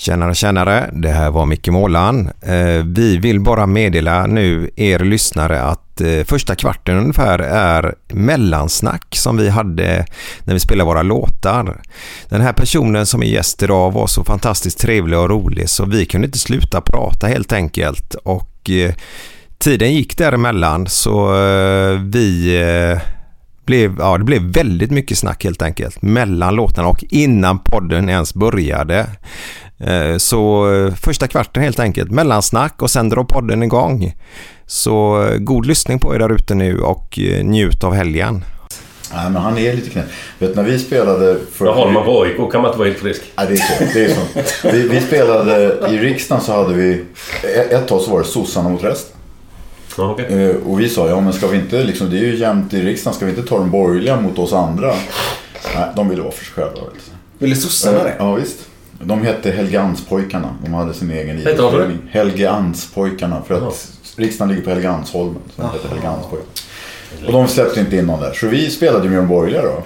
Tjenare tjenare, Det här var Micke Målan. Eh, vi vill bara meddela nu er lyssnare att eh, första kvarten ungefär är mellansnack som vi hade när vi spelade våra låtar. Den här personen som är gäst idag var så fantastiskt trevlig och rolig så vi kunde inte sluta prata helt enkelt och eh, tiden gick däremellan så vi blev, ja, det blev väldigt mycket snack helt enkelt mellan låtarna och innan podden ens började. Eh, så eh, första kvarten helt enkelt, mellansnack och sen drar podden igång. Så eh, god lyssning på er där ute nu och njut av helgen. Nej, men han är lite knäpp. Vet när vi spelade... För... Ja, håller man på AIK kan man inte vara helt frisk. Nej, det är så. Det är så. Vi, vi spelade i riksdagen så hade vi... Ett tag så var det sossarna mot resten. Ja, okay. Och vi sa, ja men ska vi inte, liksom, det är ju jämnt i riksdagen, ska vi inte ta de borgerliga mot oss andra? Nej, de ville vara för sig själva. Ville sossarna det? Ja, visst. De hette Helgeandspojkarna. De hade sin egen idrottsförening. Helgeandspojkarna. För att riksdagen ligger på Helgeandsholmen. Så de hette Helgeandspojkarna. Och de släppte inte in någon där. Så vi spelade med de borgerliga då.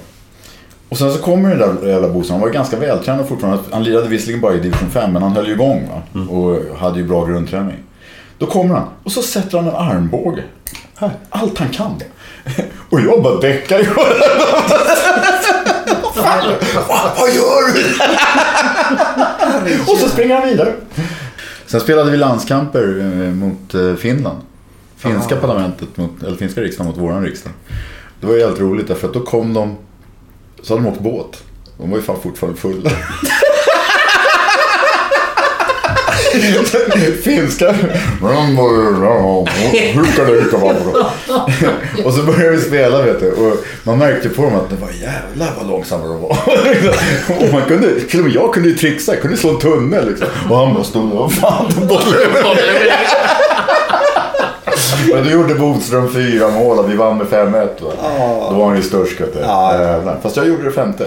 Och sen så kommer den där jävla Bosan. Han var ganska vältränad fortfarande. Han lirade visserligen bara i division 5 men han höll ju igång va. Mm. Och hade ju bra grundträning. Då kommer han och så sätter han en armbåge. Här, allt han kan. Och jag bara däckar Vad gör du? och så springer han vidare. Sen spelade vi landskamper eh, mot eh, Finland. Finska parlamentet, mot, eller finska riksdagen mot våran riksdag. Det var ju helt roligt därför att då kom de, så hade de åkt båt. De var ju fan fortfarande fulla. Finska. och så började vi spela vet du. Och man märkte på dem att det var jävlar vad långsamma de var. och man kunde, till och med jag kunde ju trixa. Jag kunde slå en tunnel liksom. Och han bara stod och fan. Men då gjorde Bodström fyra mål och vi vann med 5-1. Oh. Då var han ju störst. Ja. Fast jag gjorde det femte.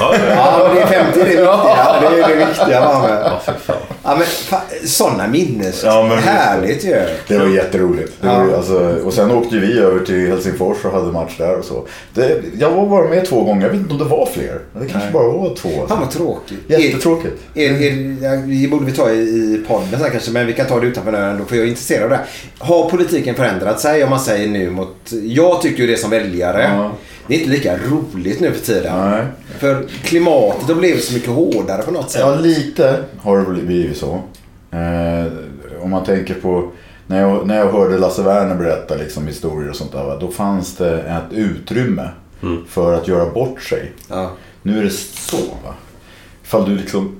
Ja, ja det är femte det är viktiga. Ja. Det är det viktiga var med. Ja, men sådana minnes. Ja, men, Härligt ju. Det var jätteroligt. Det var, ja. alltså, och sen åkte vi över till Helsingfors och hade match där och så. Det, jag var bara med två gånger. Jag vet inte om det var fler. Det kanske Nej. bara var två. Fan vad tråkigt. Jättetråkigt. Är, är, är, det borde vi ta i, i podden sen kanske. Men vi kan ta det utanför nu ändå. För jag är intresserad av det. Har politiken förändrat sig om man säger nu mot... Jag tycker ju det som väljare. Ja det är inte lika roligt nu för tiden. Nej. För klimatet har blivit så mycket hårdare på något sätt. Ja, lite har det blivit så. Eh, om man tänker på när jag, när jag hörde Lasse Werner berätta liksom historier och sånt där. Då fanns det ett utrymme mm. för att göra bort sig. Ja. Nu är det så. Va? Ifall du liksom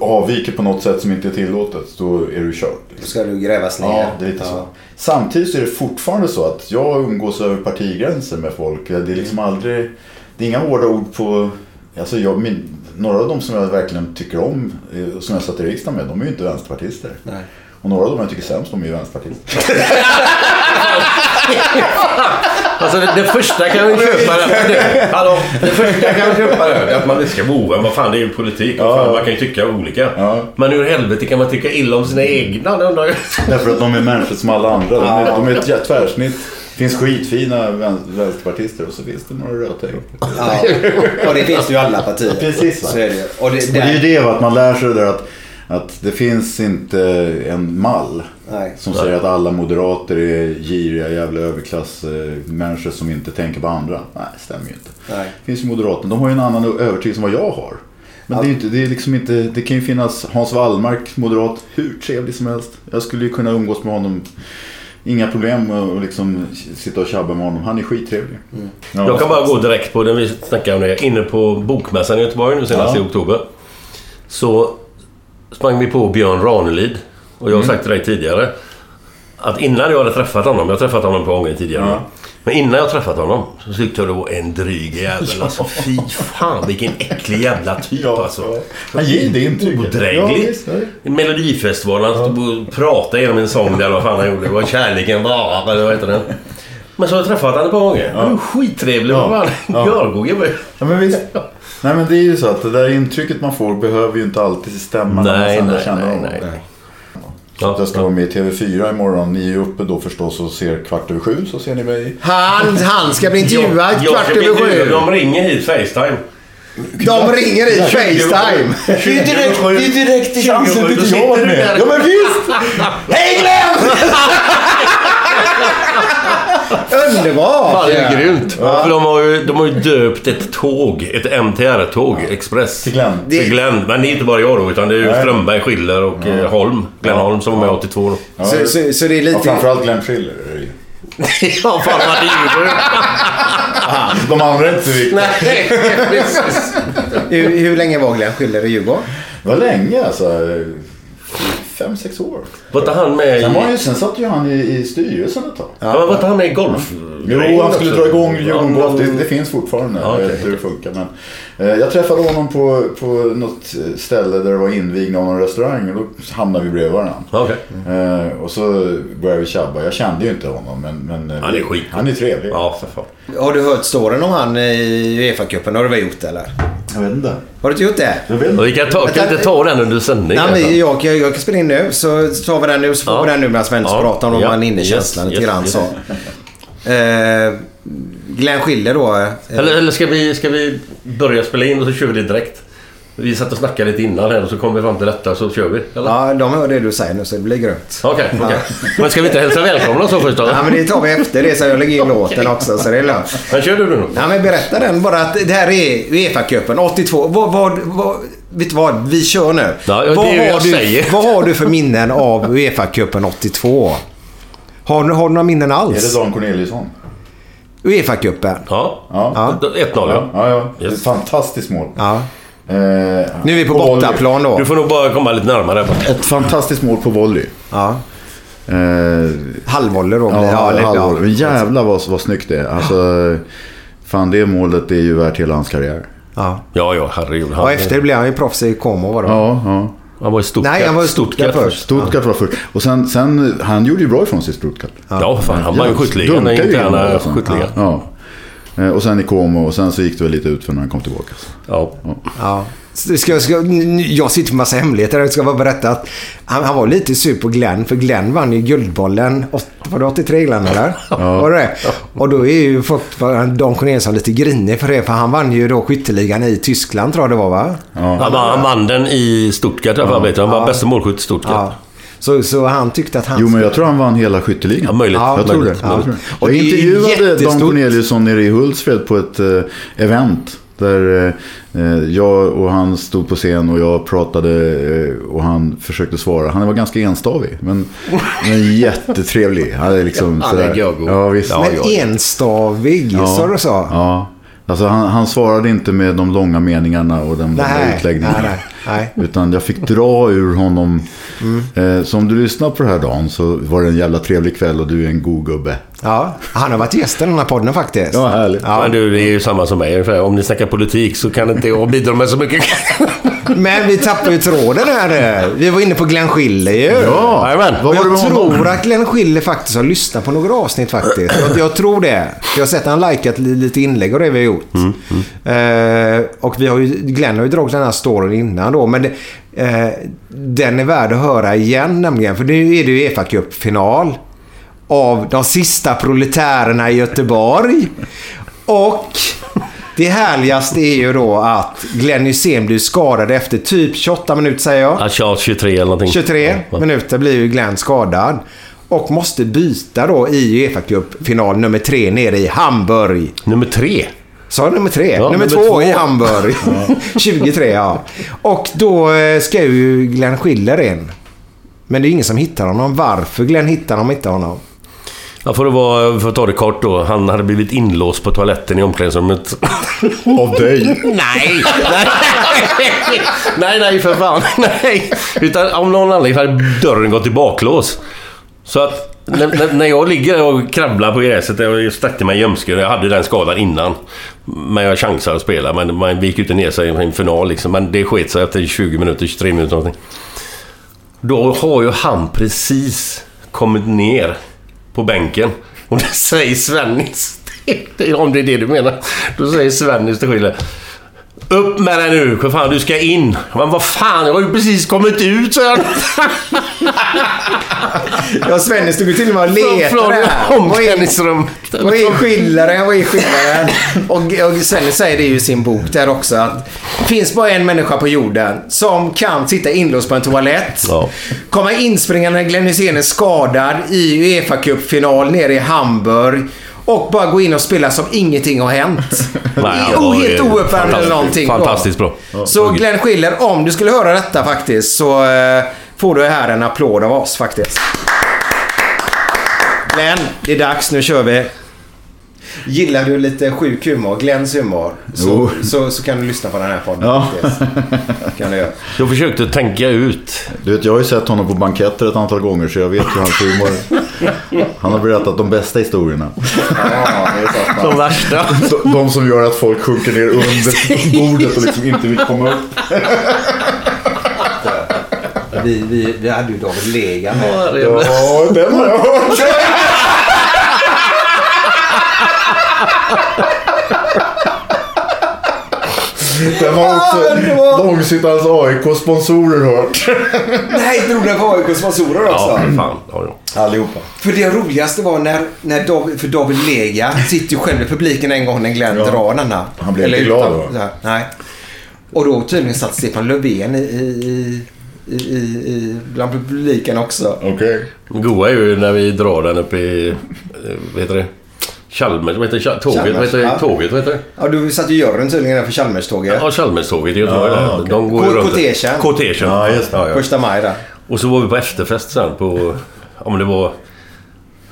avviker på något sätt som inte är tillåtet, då är du kört. Då ska du grävas ner. Ja, det är lite ja. så. Samtidigt så är det fortfarande så att jag umgås över partigränser med folk. Det är liksom aldrig, det är inga hårda ord på, alltså jag, min, några av dem som jag verkligen tycker om, eh, som jag satt i riksdagen med, de är ju inte vänsterpartister. Nej. Och några av dem jag tycker sämst, de är ju vänsterpartister. Alltså det, det första kan vi köpa. Det, hallå, det första kan vi köpa det. Att man inte ska. Men vad fan, det är ju politik. Vad fan, Man kan ju tycka olika. Ja. Men hur i helvete kan man tycka illa om sina egna? Det undrar jag. Därför att de är människor som alla andra. De är, de är ett tvärsnitt. Det finns skitfina vän- vänsterpartister och så finns det några rötägg. Ja. Och det finns ju alla partier. Precis, va? Så är det. Och det, Och det är ju det att man lär sig det där att, att det finns inte en mall. Nej. Som säger att alla moderater är giriga jävla överklassmänniskor som inte tänker på andra. Nej, det stämmer ju inte. Nej. Det finns ju moderater. De har ju en annan övertygelse än vad jag har. Men det, är inte, det, är liksom inte, det kan ju finnas Hans Wallmark, moderat, hur trevlig som helst. Jag skulle ju kunna umgås med honom. Inga problem att liksom sitta och tjabba med honom. Han är skittrevlig. Ja, Jag kan bara gå direkt på den vi snackade om det. Inne på Bokmässan i Göteborg nu senast Ja. i oktober. Så sprang vi på Björn Ranelid. Och jag har sagt till dig tidigare. Att innan jag hade träffat honom. Jag har träffat honom på gånger tidigare. Ja. Men innan jag träffat honom så tyckte jag det var en dryg jävel. Alltså fy fan vilken äcklig jävla typ Ja, alltså. Han ger det intrycket. Odräglig. ja. Melodifestivalen. Han stod och pratade genom en sång där. Vad fan han gjorde. Det var kärleken bara. Eller vad heter den? Men så har jag träffat honom ett par gånger. Han är skittrevlig. Ja. Ja. Görgod gubbe. Ja, men visst. Nej men det är ju så att det där intrycket man får behöver ju inte alltid stämma när man Nej, sen lär nej, nej, nej. Så att jag ska vara med i TV4 imorgon. Ni är ju uppe då förstås och ser kvart över sju så ser ni mig. Han, han ska bli intervjuad kvart över sju. De ringer hit Facetime. De ringer i Facetime. Det är direkt, det är direkt i Chansen Då fick sitter jag vara du med. Ja men visst! Hej Glenn! Underbart! Fan, det är grymt. För de har, ju, de har ju döpt ett tåg, ett MTR-tåg, Express. Till Glenn. Till Glenn. Men det är inte bara jag då, utan det är ju. Strömberg, Schiller och eh, Holm. Glenn Holm som var med 82 då. Så, så, så det är Ja, lite... framförallt Glenn Schiller. ja, fan vad det gjorde De andra är inte så viktiga. Nej, precis. Hur, hur länge var Glenn Schiller i Djurgården? Det var länge alltså. Fem, sex år. Var inte han med i... Sen, var ju, sen satt ju han i, i styrelsen ett tag. Ja, var inte han med i golf? Jo, han skulle dra igång Djurgården Ja, Golf. Det, det finns fortfarande. Ja, Jag vet hur det funkar. Men, eh, jag träffade honom på, på något ställe där det var invigning av någon restaurang. Och då hamnade vi bredvid varandra. Okej. Eh, och så började vi tjabba. Jag kände ju inte honom. Men, men eh, Han är skit. Han är trevlig. Ja, för fan. Har du hört storyn om han i Uefa-cupen? Har du väl gjort det eller? Jag vet inte. Har du inte gjort det? Jag vet inte. vi kan, ta, kan inte ta den under sändning. Nej, alltså. men jag, jag, jag kan spela in nu så tar vi den nu så får Ja. vi den nu medan Sven Ja. pratar om Ja. man är inne i Yes, känslan lite yes, grann yes. så. Eh, Glenn Schiller då. eh, Eller, eller ska, vi, ska vi börja spela in och så kör vi det direkt? Vi satt och snackade lite innan här och så kom vi fram till detta så kör vi. Eller? Ja, de hör det du säger nu så det blir grymt. Okej, okej. Men ska vi inte hälsa välkomna så först då? Ja, men det tar vi efter det så jag lägger in låten också så det är lugnt. Men kör du nu. Ja, men berätta den bara att det här är Uefa-cupen 82. Vad, vad, vad, vet du vad? Vi kör nu. Ja, det är vad, det jag har du, säger. vad har du för minnen av Uefa-cupen 82? Har, du- har du några minnen Är alls? det Dan Corneliusson? Uefa-cupen? Ja. Ja. 1-0 ja. Ja, ja. Det är Yes. fantastiskt mål. Ja. Eh, Nu är vi på volley. bortaplan då. Du får nog bara komma lite närmare. Ett fantastiskt mål på volley. Ja. Eh, Halvvolley då. Ja, ja, det- halvår. Men jävlar vad, vad snyggt det är. Alltså, fan det målet är ju värt hela hans karriär. Ja. Ja, ja, herregud. Han, Och efter blev han ju proffs i Como var det? Ja, ja. han var i Stuttgart. Nej, han var i Stuttgart först. Stuttgart var först. Och sen, sen, han gjorde ju bra ifrån sig i Stuttgart. Ja, fan. Han var ju skyttligan. Den Dunkade ju in interna skyttligan. Ja. Eh, Och sen i Como och sen så gick det väl lite ut för när han kom tillbaka. Ja. Ja. Ska, ska, jag sitter med massa hemligheter. Jag ska bara berätta att han, han var lite sur på Glenn. För Glenn vann ju Guldbollen. Var det 83 Glenn eller? Var det? Och då är ju folk, Don Corneliusson lite grinig för det. För han vann ju då skytteligan i Tyskland tror jag det var va? Han, vann- han vann den i Stuttgart. Ja. Jag han var Ja. bästa målskytt i Stuttgart. Ja. Så, så han tyckte att han... Jo, men jag tror han vann hela skytteligan. Ja, möjligt. Ja, Jag tror det. möjligt, Jag, intervjuade jättestort. Don Corneliusson nere i Hultsfred på ett eh, event. Där eh, jag och han stod på scen och jag pratade eh, och han försökte svara. Han var ganska enstavig. Men, men jättetrevlig. Han är liksom är sådär-. Ja, visst. Ja, Men enstavig, Ja. sa du så? Ja. Alltså han, han svarade inte med de långa meningarna och de långa Nej, utläggningarna. nej, nej, Nej. Utan jag fick dra ur honom. Eh, så om du lyssnar på det här dagen så var det en jävla trevlig kväll och du är en god gubbe. Ja, han har varit gäst i den här podden faktiskt. Ja, härligt. Ja. Men du, det är ju samma som mig ungefär. Om ni snackar politik så kan inte jag bidra med så mycket. Men vi tappar ju tråden här. Vi var inne på Glenn Schiller ju. Ja, Jajamän. vad var jag tror att Glenn Schiller faktiskt har lyssnat på några avsnitt faktiskt. Jag, jag tror det. Jag har sett att han likat li- lite inlägg och det vi har gjort. Eh, och vi har ju, Glenn har ju dragit den här storyn innan då. Men det, eh, den är värd att höra igen nämligen. För nu är det ju Uefa Cup-final. Av de sista proletärerna i Göteborg. Och det härligaste är ju då att Glenn Hysén blir skadad efter typ 28 minuter säger jag. Ja, tja, 23 eller någonting. 23 Ja. minuter blir ju Glenn skadad. Och måste byta då i Uefa Cup-final nummer tre nere i Hamburg. Nummer tre. Sa jag nummer tre? Ja, nummer, nummer två, två. i Hamburg. 23 ja. Och då eh, ska ju Glenn Schiller in. Men det är ingen som hittar honom. Varför Glenn hittar de inte honom? Ja, för, att vara, för att ta det kort då. Han hade blivit inlåst på toaletten i omklädningsrummet. Av dig. Nej! nej, nej för fan. Nej. Utan av någon anledning hade dörren gått i baklås. Så att när, när- när jag ligger och krabblar på gräset och sträckte mig i ljumsken. Jag hade den skadan innan. Men jag chansade att spela. Men man gick inte ner sig i en final liksom. Men det sket sig efter 20 minuter, 23 minuter någonting. Då har ju han precis kommit ner på bänken. Och det säger Svennis. Om det är det du menar. Då säger Svennis till Schiller. Upp med dig nu, för fan du ska in. Men vad fan, jag har ju precis kommit ut så jag... Ja, Svennis stod ju till och med och letade här. Omklädningsrummet. Vad är skillnaden? Vad är skillnaden? Och, och Svennis säger det ju i sin bok där också att det finns bara en människa på jorden som kan sitta inlåst på en toalett. Ja. Komma inspringande när Glenn Hysén är skadad i Uefa Cup-final nere i Hamburg. Och bara gå in och spela som ingenting har hänt. Nej, var helt ouppvärmd eller någonting. Fantastiskt bra. Så Glenn Schiller, om du skulle höra detta faktiskt så eh, får du här en applåd av oss faktiskt. Glenn, det är dags. Nu kör vi. Gillar du lite sjuk humor, Glenns humor, så, så, så kan du lyssna på den här podden. Ja. Kan du göra. Jag försökte tänka ut. Du vet, jag har ju sett honom på banketter ett antal gånger så jag vet ju hans humor. Han har berättat de bästa historierna. De värsta. De, de som gör att folk sjunker ner under bordet och liksom inte vill komma upp. Vi, vi, vi hade ju David Lega med. Ja, den har jag hört. Den har också Långsittarens AIK-sponsorer hört. Nej, drog den på AIKs sponsorer också? Ja, för fan. Ja, ja. Allihopa. För det roligaste var när, när David, för David Lega sitter ju själv i publiken en gång när Glenn Ja. drar denna. Han blev inte glad då. här, Nej. Och då tydligen satt Stefan Löfven i, i, i, i, bland publiken också. Okej. Goa är ju när vi drar den uppe i... eh, Vad heter det? Chalmers, vad heter? Tåget, vad heter det? ja. Tåget, vad heter det? Ja, du satt ju Jörgen tydligen för Chalmerståget. Ja, Chalmerståget i Göteborg. Ja, där. okej. De går Ko- runt. kortegen. Kortegen. Ja, just det. Ja, ja. Första maj där. Och så var vi på efterfest sen på... Om det var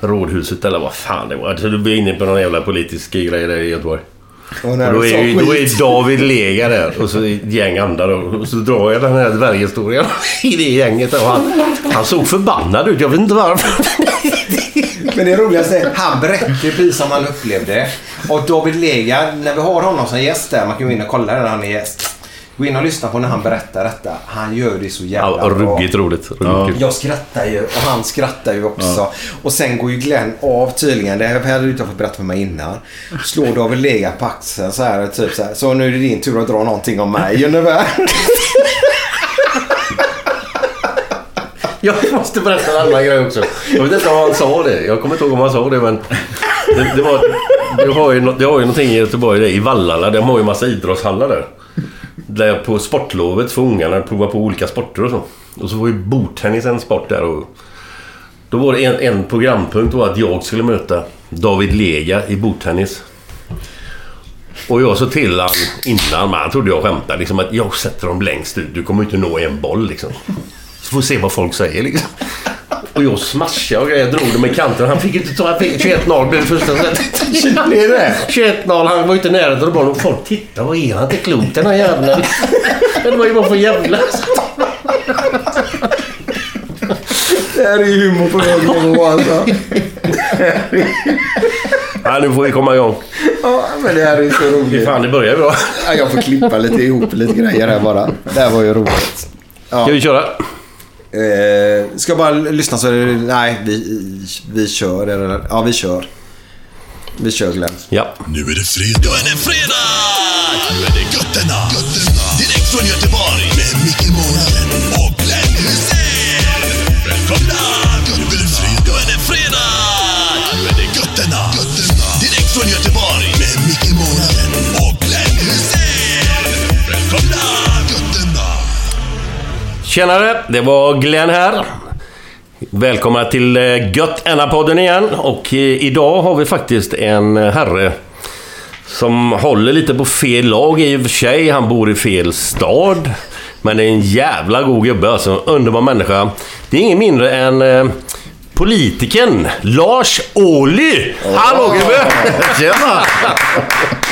Rådhuset eller vad fan det var. Alltså, du var inne på någon jävla politisk grej där i Göteborg. Och när Och då, är, ju- då är David Lega där och så ett gäng andra då. Och så drar jag den här dvärghistorien i det gänget. Och han, han såg förbannad ut. Jag vet inte varför. Men det roligaste är han berättar precis som han upplevde. Och David Lega, när vi har honom som gäst där, man kan gå in och kolla när han är gäst. Gå in och lyssna på när han berättar detta. Han gör det så jävla Ja, bra. ruggigt roligt. Ruggigt Ja. Jag skrattar ju och han skrattar ju också. Och sen går ju Glenn av tydligen. Det hade du inte fått berätta för mig innan. Slår David Lega på axeln så här. Typ så här. Så nu är det din tur att dra någonting om mig ungefär. Jag måste berätta en annan grej också. Jag vet inte om han sa det. Jag kommer inte ihåg om han sa det men... Det, det, var, det, har ju, det har ju någonting i Göteborg det, i Vallala. De har ju massa idrottshallar där. Där på sportlovet får ungarna prova på olika sporter och så. Och så var ju bordtennis en sport där och... Då var det en, en programpunkt var att jag skulle möta David Lega i bordtennis. Och jag sa till han innan, men han trodde jag skämtade, liksom att jag sätter dem längst ut. Du kommer inte nå en boll liksom. Så får vi se vad folk säger liksom. Och jag smashade och grejer, drog det med kanten. Han fick inte ta... han fick 21-0 blev det första det. 21-0, han var ju inte nära till bollen. Och folk tittade, vad är han inte klok den här jäveln? det var ju bara för jävla... Det här är humor på hög nivå alltså. Ja, nu får vi komma igång. Ja, men det här är så roligt. fan, det börjar bra. Ja, jag får klippa lite ihop lite grejer här bara. Det här var ju roligt. Ska vi köra? Eh, ska jag bara lyssna så är det... Nej, vi, vi kör. Eller, ja, vi kör. Vi kör Glenn. Ja. Nu är det fredag. Nu är det fredag! Nu är det Götterna. Götterna. Direkt från Göteborg. Tjenare, det var Glenn här. Välkomna till eh, Gött podden igen. Och eh, idag har vi faktiskt en eh, herre som håller lite på fel lag i och för sig. Han bor i fel stad. Men är en jävla god gubbe alltså. Underbar människa. Det är ingen mindre än politikern Lars Ohly. Hallå gubbe! Tjena!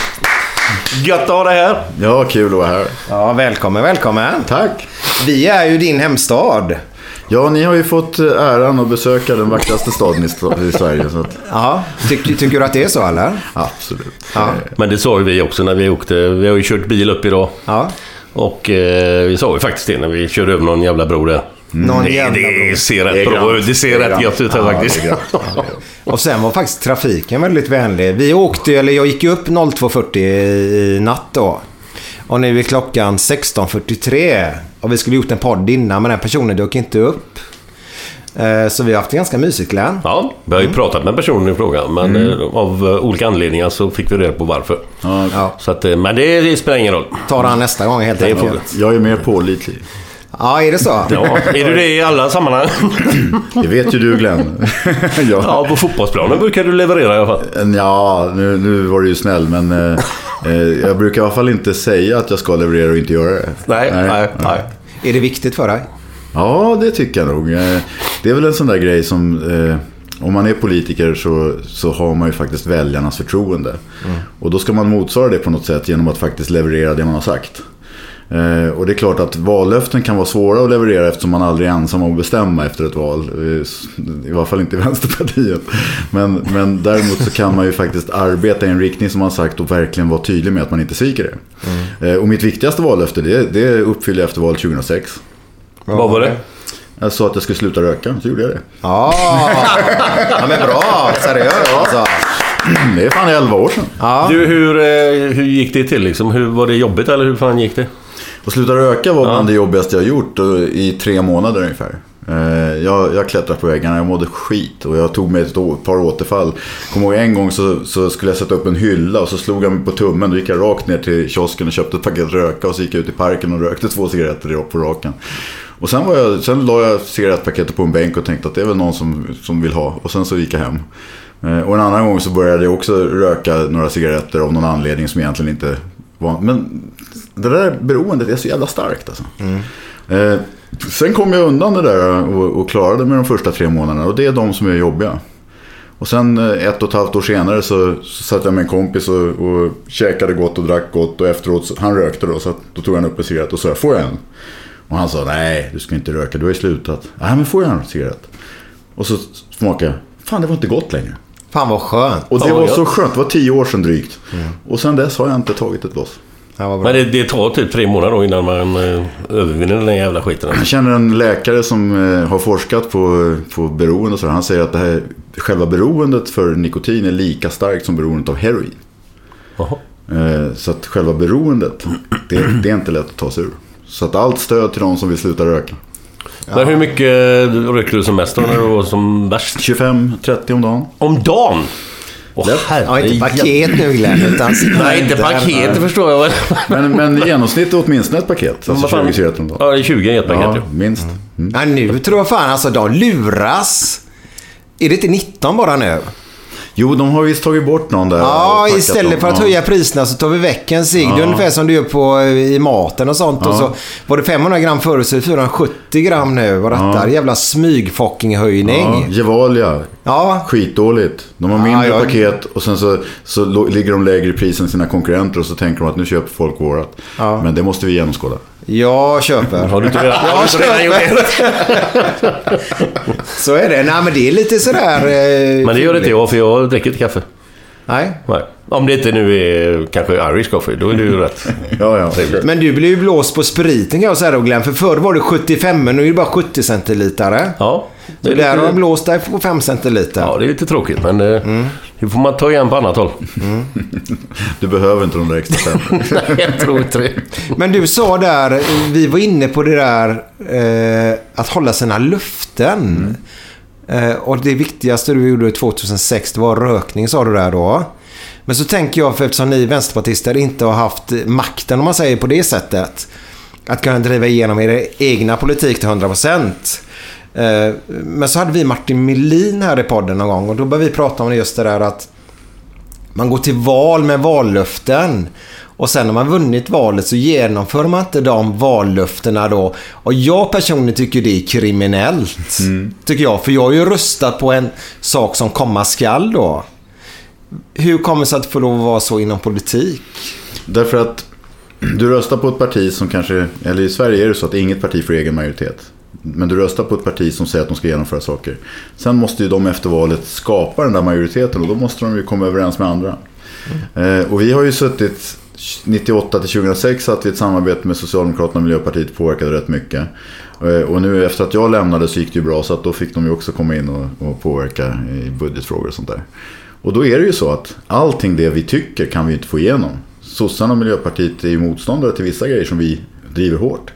Gött att ha dig här. Ja, kul att vara här. Ja, välkommen, välkommen. Tack. Vi är ju din hemstad. Ja, ni har ju fått eh, äran att besöka den vackraste staden i, Sverige. Så att, Ja, tycker, tycker du att det är så eller? absolut. Ja. Men det sa ju vi också när vi åkte. Vi har ju kört bil upp idag. Ja. Och eh, vi sa ju faktiskt det när vi körde över någon jävla bro där. Någon det, det ser rätt bra ut. Det ser rätt gött ut här Ja, faktiskt. Och sen var faktiskt trafiken väldigt vänlig. Vi åkte, eller jag gick upp 02.40 i natt då. Och nu är klockan 16.43. Och vi skulle gjort en podd innan, men den personen dök inte upp. Eh, Så vi har haft det ganska mysigt Glenn. Ja, vi har ju pratat med personen i fråga. Men Mm. eh, av eh, olika anledningar så fick vi reda på varför. Ja. Så att, men det, det spelar ingen roll. Tar han nästa gång helt enkelt. jag är mer pålitlig. Ja, är det så? Ja, är du det i alla sammanhang? Det vet ju du Glenn. ja. Ja, på fotbollsplanen brukar du leverera i alla fall. Ja, nu, nu var du ju snäll, men eh, eh, jag brukar i alla fall inte säga att jag ska leverera och inte göra det. Nej, nej, nej. Är det viktigt för dig? Ja, det tycker jag nog. Eh, Det är väl en sån där grej som... Eh, om man är politiker så, så har man ju faktiskt väljarnas förtroende. Och då ska man motsvara det på något sätt genom att faktiskt leverera det man har sagt. Eh, och det är klart att vallöften kan vara svåra att leverera eftersom man aldrig är ensam om att bestämma efter ett val. Eh, I alla fall inte i Vänsterpartiet. Men, men däremot så kan man ju faktiskt arbeta i en riktning som man sagt och verkligen vara tydlig med att man inte sviker det. Eh, och mitt viktigaste vallöfte det, det uppfyllde jag efter valet 2006. Vad var det? Jag sa att jag skulle sluta röka, så gjorde jag det. Ja, ja men bra. Seriöst alltså. Det är fan 11 år sedan. Ja. Du, hur, hur gick det till liksom? Hur, var det jobbigt eller hur fan gick det? Och sluta röka var bland det jobbigaste jag gjort i tre månader ungefär. Eh, Jag, jag klättrade på väggarna, jag mådde skit och jag tog mig ett par återfall. Kommer ihåg en gång så, så skulle jag sätta upp en hylla och så slog jag mig på tummen. Då gick jag rakt ner till kiosken och köpte ett paket röka och så gick jag ut i parken och rökte två cigaretter på raken. Och sen, var jag, sen la jag cigarettpaketet på en bänk och tänkte att det är väl någon som, som vill ha. Och sen så gick jag hem. Eh, Och en annan gång så började jag också röka några cigaretter av någon anledning som egentligen inte var... Men det där beroendet är så jävla starkt alltså. Eh, sen kom jag undan det där och, och klarade mig de första tre månaderna. Och det är de som är jobbiga. Och sen eh, ett och ett halvt år senare så, så satt jag med en kompis och, och käkade gott och drack gott. Och efteråt, så, han rökte då, så att, då tog han upp en cigarett och sa får jag en? Och han sa nej, du ska inte röka, du har ju slutat. Nej, men får jag en cigarett? Och så smakade jag, fan det var inte gott längre. Fan vad skönt. Och det var så skönt, det var tio år sedan drygt. Och sen dess har jag inte tagit ett bloss. Ja. Men det, det tar typ tre månader då innan man eh, övervinner den jävla skiten. Jag känner en läkare som eh, har forskat på, på beroende och så. Han säger att det här, själva beroendet för nikotin är lika starkt som beroendet av heroin. Jaha. Eh, Så att själva beroendet, det, det är inte lätt att ta sig ur. Så att allt stöd till de som vill sluta röka. Men hur mycket rökte du som mest då när du var som värst? 25-30 om dagen. Om dagen? Åh, Ja, inte paket nu Glenn, utan Nej, inte paket, det förstår jag väl. Men, men i genomsnitt åtminstone ett paket. Alltså Vad fan? 20 cigaretter om dagen. Ja, det är 20 i ett paket. Ja, Ja. minst. Mm. Ja, nu tror jag fan alltså de luras. Är det inte 19 bara nu? Jo, de har visst tagit bort någon där. Ja, och istället för att Ja. höja priserna så tar vi väck en cigg. Det är Ja. ungefär som du gör på, i maten och sånt. Och Ja. så var det 500 gram förut så är det 470 gram nu. Vad detta är. Jävla smyg-fucking-höjning. Ja, Gevalia. Ja. Skitdåligt. De har Ja, mindre ja. paket och sen så, så ligger de lägre i pris än sina konkurrenter och så tänker de att nu köper folk vårat. Ja. Men det måste vi genomskåda. Jag köper. Har du inte redan, har du redan gjort det? Så är det. Nej, men det är lite sådär... Eh, Men det gör inte jag, för jag dricker inte kaffe. Nej. Nej. Om det inte nu är kanske Irish coffee, då är det ju rätt. Ja, ja. Men du blir ju blåst på spriten kan jag säga då Glenn. För förr var det 75 men nu är det bara 70 centilitare. Ja. Det är där har de blåst dig på 5 centiliter. ja, det är lite tråkigt, men eh, det får man ta igen på annat håll. Du behöver inte de där extra fem. Nej, jag tror inte det. Men du sa där, vi var inne på det där eh, att hålla sina löften. Eh, och det viktigaste du gjorde 2006, det var rökning sa du där då. Men så tänker jag, för eftersom ni vänsterpartister inte har haft makten, om man säger på det sättet, att kunna driva igenom er egna politik till 100%. Eh, men så hade vi Martin Melin här i podden någon gång och då började vi prata om just det där att man går till val med vallöften. Och sen när man vunnit valet så genomför man inte de vallöftena då. Och jag personligen tycker det är kriminellt. Tycker jag. För jag har ju röstat på en sak som komma skall då. Hur kommer det sig att det får lov att vara så inom politik? Därför att du röstar på ett parti som kanske, eller i Sverige är det så att inget parti får egen majoritet. Men du röstar på ett parti som säger att de ska genomföra saker. Sen måste ju de efter valet skapa den där majoriteten och då måste de ju komma överens med andra. Eh, och vi har ju suttit 98 till 2006 att vi ett samarbete med Socialdemokraterna och Miljöpartiet påverkade rätt mycket. Eh, och nu efter att jag lämnade så gick det ju bra så att då fick de ju också komma in och, och påverka i budgetfrågor och sånt där. Och då är det ju så att allting det vi tycker kan vi inte få igenom. Sossarna och Miljöpartiet är ju motståndare till vissa grejer som vi driver hårt.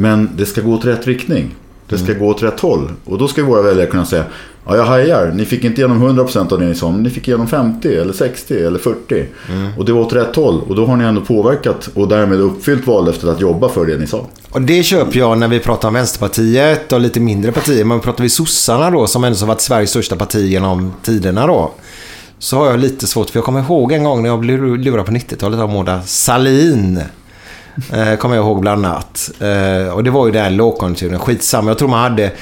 Men det ska gå åt rätt riktning. Det ska gå åt rätt håll. Och då ska våra väljare kunna säga Ja, jag hajar. Ni fick inte igenom 100% av det ni sa, men ni fick igenom 50 eller 60 eller 40. Och det var åt rätt håll. Och då har ni ändå påverkat och därmed uppfyllt vallöftet att jobba för det ni sa. Och det köper jag när vi pratar om Vänsterpartiet och lite mindre partier. Men pratar vi sossarna då, som ändå har varit Sveriges största parti genom tiderna då. Så har jag lite svårt, för jag kommer ihåg en gång när jag blev lurad på 90-talet av Mona Salin. Eh, kommer jag ihåg bland annat. Eh, och det var ju den lågkonjunkturen. Skitsamma, jag tror man hade...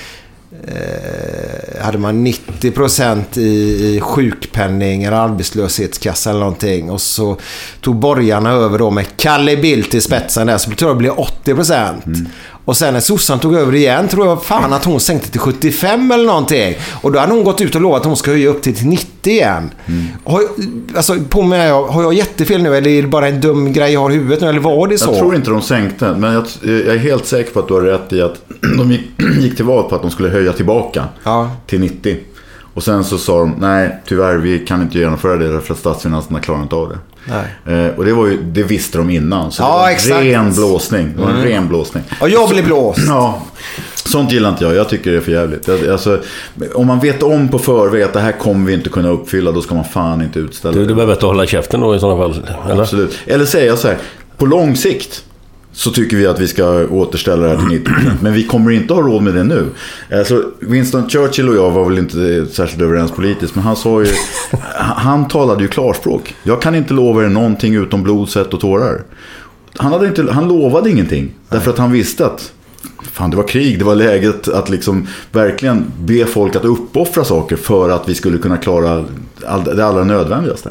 Eh, hade man 90% i, i sjukpenning eller arbetslöshetskassa eller någonting. Och så tog borgarna över då med Kalle Bildt i spetsen där. Så tror jag det blev 80%. Mm. Och sen när sossarna tog över igen tror jag fan att hon sänkte till 75 eller någonting. Och då hade hon gått ut och lovat att hon ska höja upp till 90 igen. Har, jag- alltså, på mig, har jag jättefel nu eller är det bara en dum grej jag har i huvudet nu? Eller var det så? Jag tror inte de sänkte, men jag, jag är helt säker på att du har rätt i att de gick, gick till val på att de skulle höja tillbaka Ja. till 90. Och sen så sa de, nej tyvärr vi kan inte genomföra det därför att statsfinanserna klarar inte av det. Nej. Eh, och det, var ju, det visste de innan. Så Ja, det var en exakt. Mm. ren blåsning. Det var en ren blåsning. Och jag blir blåst. Ja, sånt gillar inte jag. Jag tycker det är för jävligt. Alltså, om man vet om på förväg att det här kommer vi inte kunna uppfylla, då ska man fan inte utställa Du, det. du behöver inte hålla käften då i sådana fall. Eller? Absolut. Eller säga så här, på lång sikt så tycker vi att vi ska återställa det här till 90%. Men vi kommer inte ha råd med det nu. Alltså, Winston Churchill och jag var väl inte särskilt överens politiskt. Men han sa ju, han talade ju klarspråk. Jag kan inte lova er någonting utom blod, svett och tårar. Han, hade inte, han lovade ingenting. Därför att han visste att Fan, det var krig. Det var läget att liksom verkligen be folk att uppoffra saker för att vi skulle kunna klara all, det allra nödvändigaste.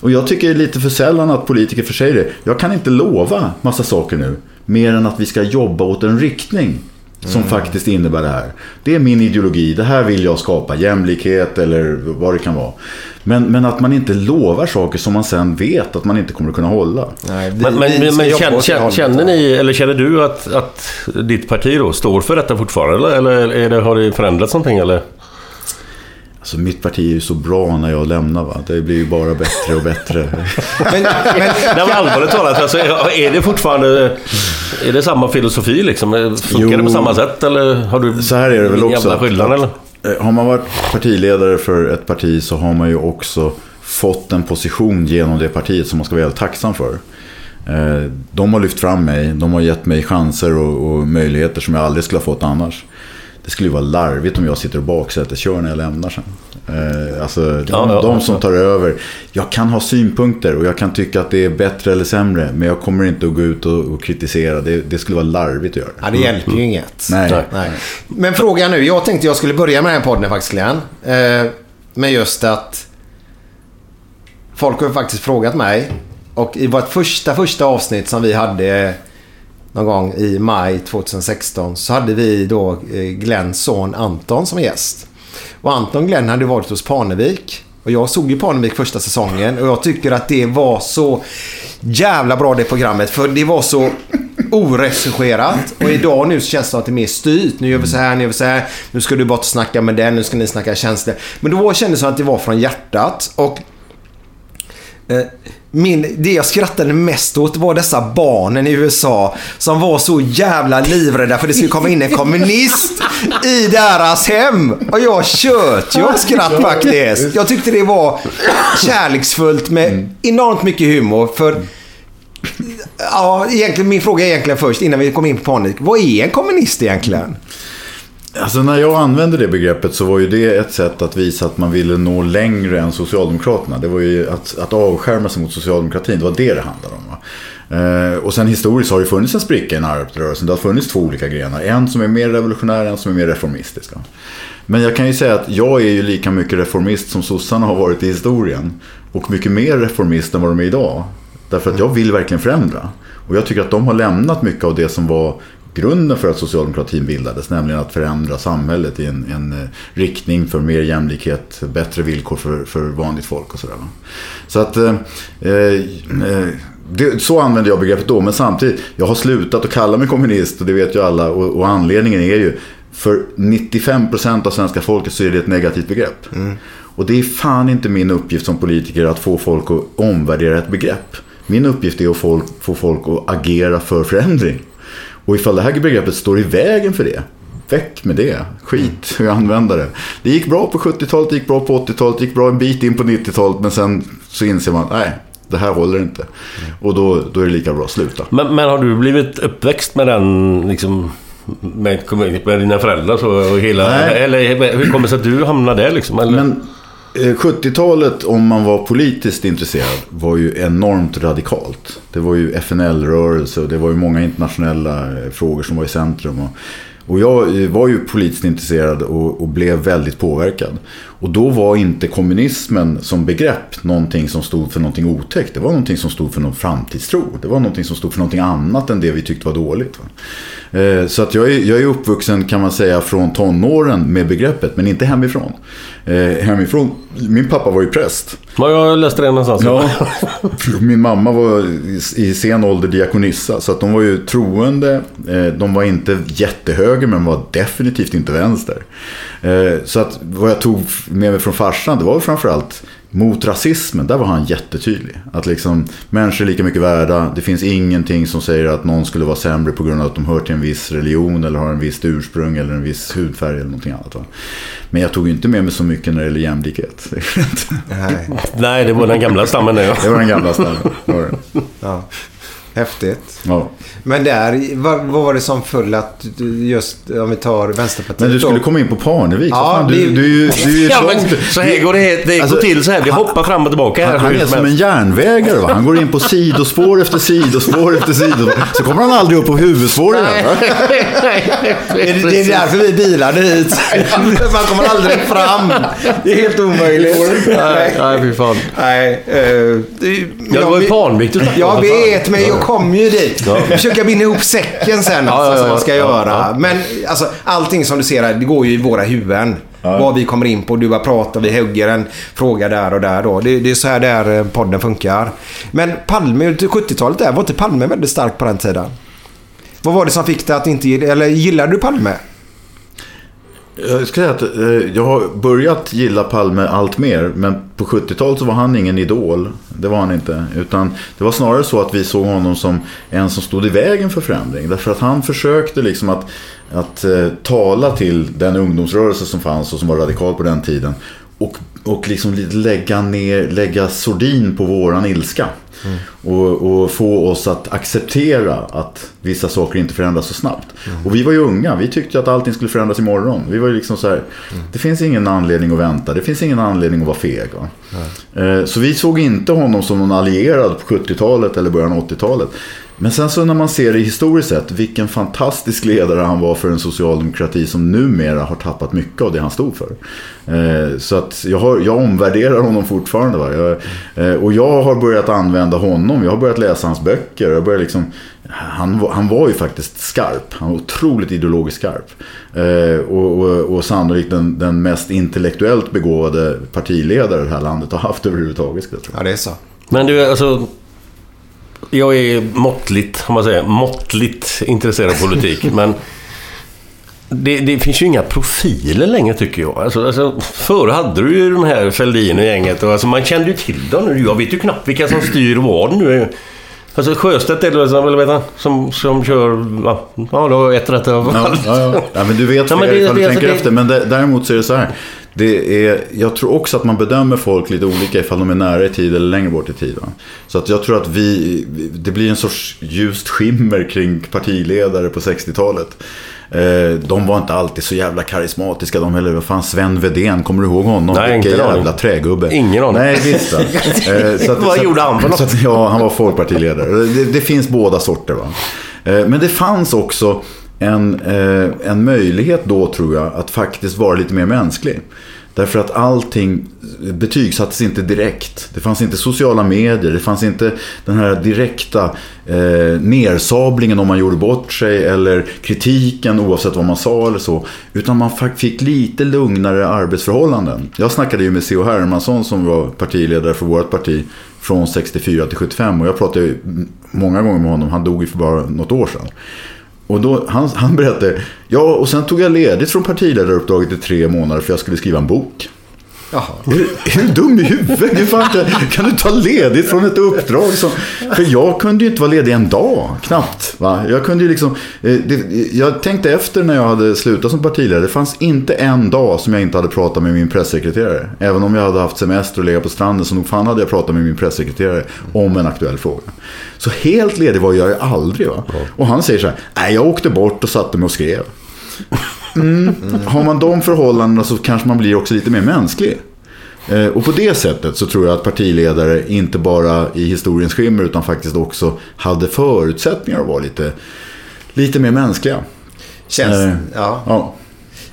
Och jag tycker lite för sällan att politiker försäger det. Jag kan inte lova massa saker nu. Mer än att vi ska jobba åt en riktning. Som faktiskt innebär det här. Det är min ideologi. Det här vill jag skapa. Jämlikhet eller vad det kan vara. Men, men att man inte lovar saker som man sen vet att man inte kommer att kunna hålla. Nej, vi, Men, vi men, känner, känner, känner ni, eller känner du att, att ditt parti då står för detta fortfarande? Eller, eller är det, har det förändrats någonting? Eller? Alltså mitt parti är ju så bra när jag lämnar. Va? Det blir ju bara bättre och bättre. Men, men, men allvarligt talat, alltså, är det fortfarande... Är det samma filosofi liksom? Funkar Jo. det på samma sätt eller har du Så här är det väl också. skillnad eller? Eh, Har man varit partiledare för ett parti så har man ju också fått en position genom det partiet som man ska vara väldigt tacksam för. Eh, De har lyft fram mig, de har gett mig chanser och, och möjligheter som jag aldrig skulle ha fått annars. Det skulle ju vara larvigt om jag sitter och baksäteskör när jag lämnar sen. Eh, Alltså, de, Ja, ja, de som tar över. Jag kan ha synpunkter och jag kan tycka att det är bättre eller sämre. Men jag kommer inte att gå ut och, och kritisera. Det, det skulle vara larvigt att göra. ja, det hjälper ju inget. Nej. Nej. Nej. Men frågan nu. Jag tänkte jag skulle börja med den här podden faktiskt, Glenn. Eh, med just att folk har faktiskt frågat mig. Och i vårt första, första avsnitt som vi hade någon gång i maj 2016 så hade vi då eh, Glenns son Anton som gäst. Och Anton Glenn hade varit hos Parnevik. Och jag såg ju Parnevik första säsongen och jag tycker att det var så jävla bra det programmet. För det var så oregisserat. Och idag nu så känns det som att det är mer styrt. Nu gör vi så här, nu gör vi så här. Nu ska du bort och snacka med den, nu ska ni snacka känslor. Men då kändes det som att det var från hjärtat. Och Eh, min, det jag skrattade mest åt var dessa barnen i USA som var så jävla livrädda för det skulle komma in en kommunist i deras hem. Och jag tjöt ju av skratt faktiskt. Jag tyckte det var kärleksfullt med enormt mycket humor. För Ja, egentligen, min fråga är egentligen först innan vi kommer in på panik. Vad är en kommunist egentligen? Alltså när jag använde det begreppet så var ju det ett sätt att visa att man ville nå längre än Socialdemokraterna. Det var ju att, att avskärma sig mot socialdemokratin, det var det det handlade om. Va? Eh, och sen historiskt har det funnits en spricka i den. Det har funnits två olika grenar. En som är mer revolutionär, en som är mer reformistisk. Va? Men jag kan ju säga att jag är ju lika mycket reformist som sossarna har varit i historien. Och mycket mer reformist än vad de är idag. Därför att jag vill verkligen förändra. Och jag tycker att de har lämnat mycket av det som var grunden för att socialdemokratin bildades, nämligen att förändra samhället i en, en eh, riktning för mer jämlikhet, bättre villkor för, för vanligt folk och sådär. Så att eh, eh, det, så använde jag begreppet då, men samtidigt, jag har slutat att kalla mig kommunist och det vet ju alla och, och anledningen är ju för 95% av svenska folket så är det ett negativt begrepp. Och det är fan inte min uppgift som politiker att få folk att omvärdera ett begrepp. Min uppgift är att få folk att agera för förändring. Och ifall det här begreppet står i vägen för det, väck med det. Skit hur jag använder det. Det gick bra på 70-talet, det gick bra på 80-talet, det gick bra en bit in på 90-talet. Men sen så inser man, nej, det här håller inte. Och då, då är det lika bra att sluta. Men, men har du blivit uppväxt med den liksom... Med, med dina föräldrar så, och hela... Nej. Eller hur kommer det sig att du hamnade där liksom? Eller? Men Eh, 70-talet, om man var politiskt intresserad, var ju enormt radikalt. Det var ju FNL-rörelse och det var ju många internationella eh, frågor som var i centrum. Och, och jag eh, var ju politiskt intresserad och, och blev väldigt påverkad. Och då var inte kommunismen som begrepp någonting som stod för någonting otäckt. Det var någonting som stod för någon framtidstro. Det var någonting som stod för någonting annat än det vi tyckte var dåligt. Va? Eh, Så att jag är, jag är uppvuxen kan man säga från tonåren med begreppet, men inte hemifrån. Eh, hemifrån, min pappa var ju präst. Ja, jag läste det någonstans. Ja, min mamma var i- sen ålder diakonissa. Så att de var ju troende. Eh, De var inte jättehöger men var definitivt inte vänster. Så att vad jag tog med mig från farsan det var framförallt mot rasismen. Där var han jättetydlig. Att liksom människor är lika mycket värda. Det finns ingenting som säger att någon skulle vara sämre på grund av att de hör till en viss religion eller har en viss ursprung eller en viss hudfärg eller någonting annat. Va? Men jag tog ju inte med mig så mycket när det gäller jämlikhet. Nej. Nej, det var den gamla stammen det. Det var den gamla stammen. Ja. Häftigt. Ja. Men där, vad, vad var det som föll att just om vi tar Vänsterpartiet Men du skulle då? komma in på Parnevik. Ja, Ja, fan, du, det- du, du är ju Ja, men så här går det, det Alltså, går till så här. Vi hoppar fram och tillbaka här. Han, han är som en järnvägare. Va? Han går in på sidospår efter sidospår efter sidospår. Så kommer han aldrig upp på huvudspåret. va? Det, är- det är därför vi bilade hit. Man kommer aldrig fram. Det är helt omöjligt. Nej, nej, fy fan. Nej, eh, det, Ja, det var ju Parnevik du. Jag vet, men jag kommer ju dit. Försöka binda ihop säcken sen, Ja, alltså, ja, som ja, jag ska ja, göra. ja. Men alltså, allting som du ser här, det går ju i våra huvuden. Vad vi kommer in på. Du bara pratar, vi hugger en fråga där och där. Då. Det, det är så här där eh, podden funkar. Men Palme, till 70-talet där, var inte Palme väldigt stark på den tiden? Vad var det som fick dig att inte gilla, eller gillade du Palme? Jag ska säga att eh, jag har börjat gilla Palme allt mer. Men på 70-talet så var han ingen idol. Det var han inte. Utan det var snarare så att vi såg honom som en som stod i vägen för förändring. Därför att han försökte liksom att, att eh, tala till den ungdomsrörelse som fanns och som var radikal på den tiden. Och, och liksom lägga, ner, lägga sordin på våran ilska. Och, och få oss att acceptera att vissa saker inte förändras så snabbt. Och vi var ju unga, vi tyckte att allting skulle förändras imorgon. Vi var ju liksom så här, det finns ingen anledning att vänta, det finns ingen anledning att vara feg. Va? Eh, Så vi såg inte honom som någon allierad på 70-talet eller början av 80-talet. Men sen så när man ser det historiskt sett, vilken fantastisk ledare han var för en socialdemokrati som numera har tappat mycket av det han stod för. Eh, Så att jag, har, jag omvärderar honom fortfarande. Va? Jag, eh, och jag har börjat använda honom. Jag har börjat läsa hans böcker. Jag börjar liksom, han, var- han var ju faktiskt skarp. Han var otroligt ideologiskt skarp. Eh, och, och, och sannolikt den, den mest intellektuellt begåvade partiledare det här landet har haft överhuvudtaget. Ja, det är så. Men du, alltså... Jag är måttligt, om man säger, måttligt intresserad av politik. men det, det finns ju inga profiler längre tycker jag. Alltså, alltså, förr hade du ju de här Fälldin och gänget. Och, alltså, man kände ju till dem nu. Jag vet ju knappt vilka som styr vad nu. Alltså Sjöstedt är det eller vet som, som kör... Ja, ja, då har jag ett rätt alla Ja, ja, ja. men du vet Ja, men det, ifall du det- tänker det- efter. Men däremot så är det så här. Det är, jag tror också att man bedömer folk lite olika ifall de är nära i tid eller längre bort i tid. Va? Så att jag tror att vi, det blir en sorts ljust skimmer kring partiledare på 60-talet. Eh, de var inte alltid så jävla karismatiska de heller. Vad fan, Sven Wedén, kommer du ihåg honom? Nej, Vilken jävla aning. trägubbe. Ingen aning. Nej, visst. Eh, så att- Vad så gjorde han för något? att- Ja, han var folkpartiledare. Det, det finns båda sorter. Va? Eh, Men det fanns också en, eh, en möjlighet då tror jag att faktiskt vara lite mer mänsklig. Därför att allting betygsattes inte direkt. Det fanns inte sociala medier. Det fanns inte den här direkta eh, nersablingen om man gjorde bort sig. Eller kritiken oavsett vad man sa eller så. Utan man fick lite lugnare arbetsförhållanden. Jag snackade ju med C.H. Hermansson som var partiledare för vårt parti. Från 64 till 75. Och jag pratade ju många gånger med honom. Han dog ju för bara något år sedan. Och då, han, han berättade, ja och sen tog jag ledigt från partiledaruppdraget i tre månader för jag skulle skriva en bok. Jaha. Är, är du dum i huvudet? Hur fan kan, kan du ta ledigt från ett uppdrag? Som, för jag kunde ju inte vara ledig en dag, knappt. Va? Jag, kunde ju liksom, eh, det, jag tänkte efter när jag hade slutat som partiledare. Det fanns inte en dag som jag inte hade pratat med min pressekreterare. Även om jag hade haft semester och legat på stranden så nog fan hade jag pratat med min pressekreterare om en aktuell fråga. Så helt ledig var jag ju aldrig. Va? Och han säger så här, nej jag åkte bort och satte mig och skrev. Mm. Har man de förhållandena så kanske man blir också lite mer mänsklig. Eh, Och på det sättet så tror jag att partiledare inte bara i historiens skimmer utan faktiskt också hade förutsättningar att vara lite, lite mer mänskliga. Känns, Eh, ja. Ja.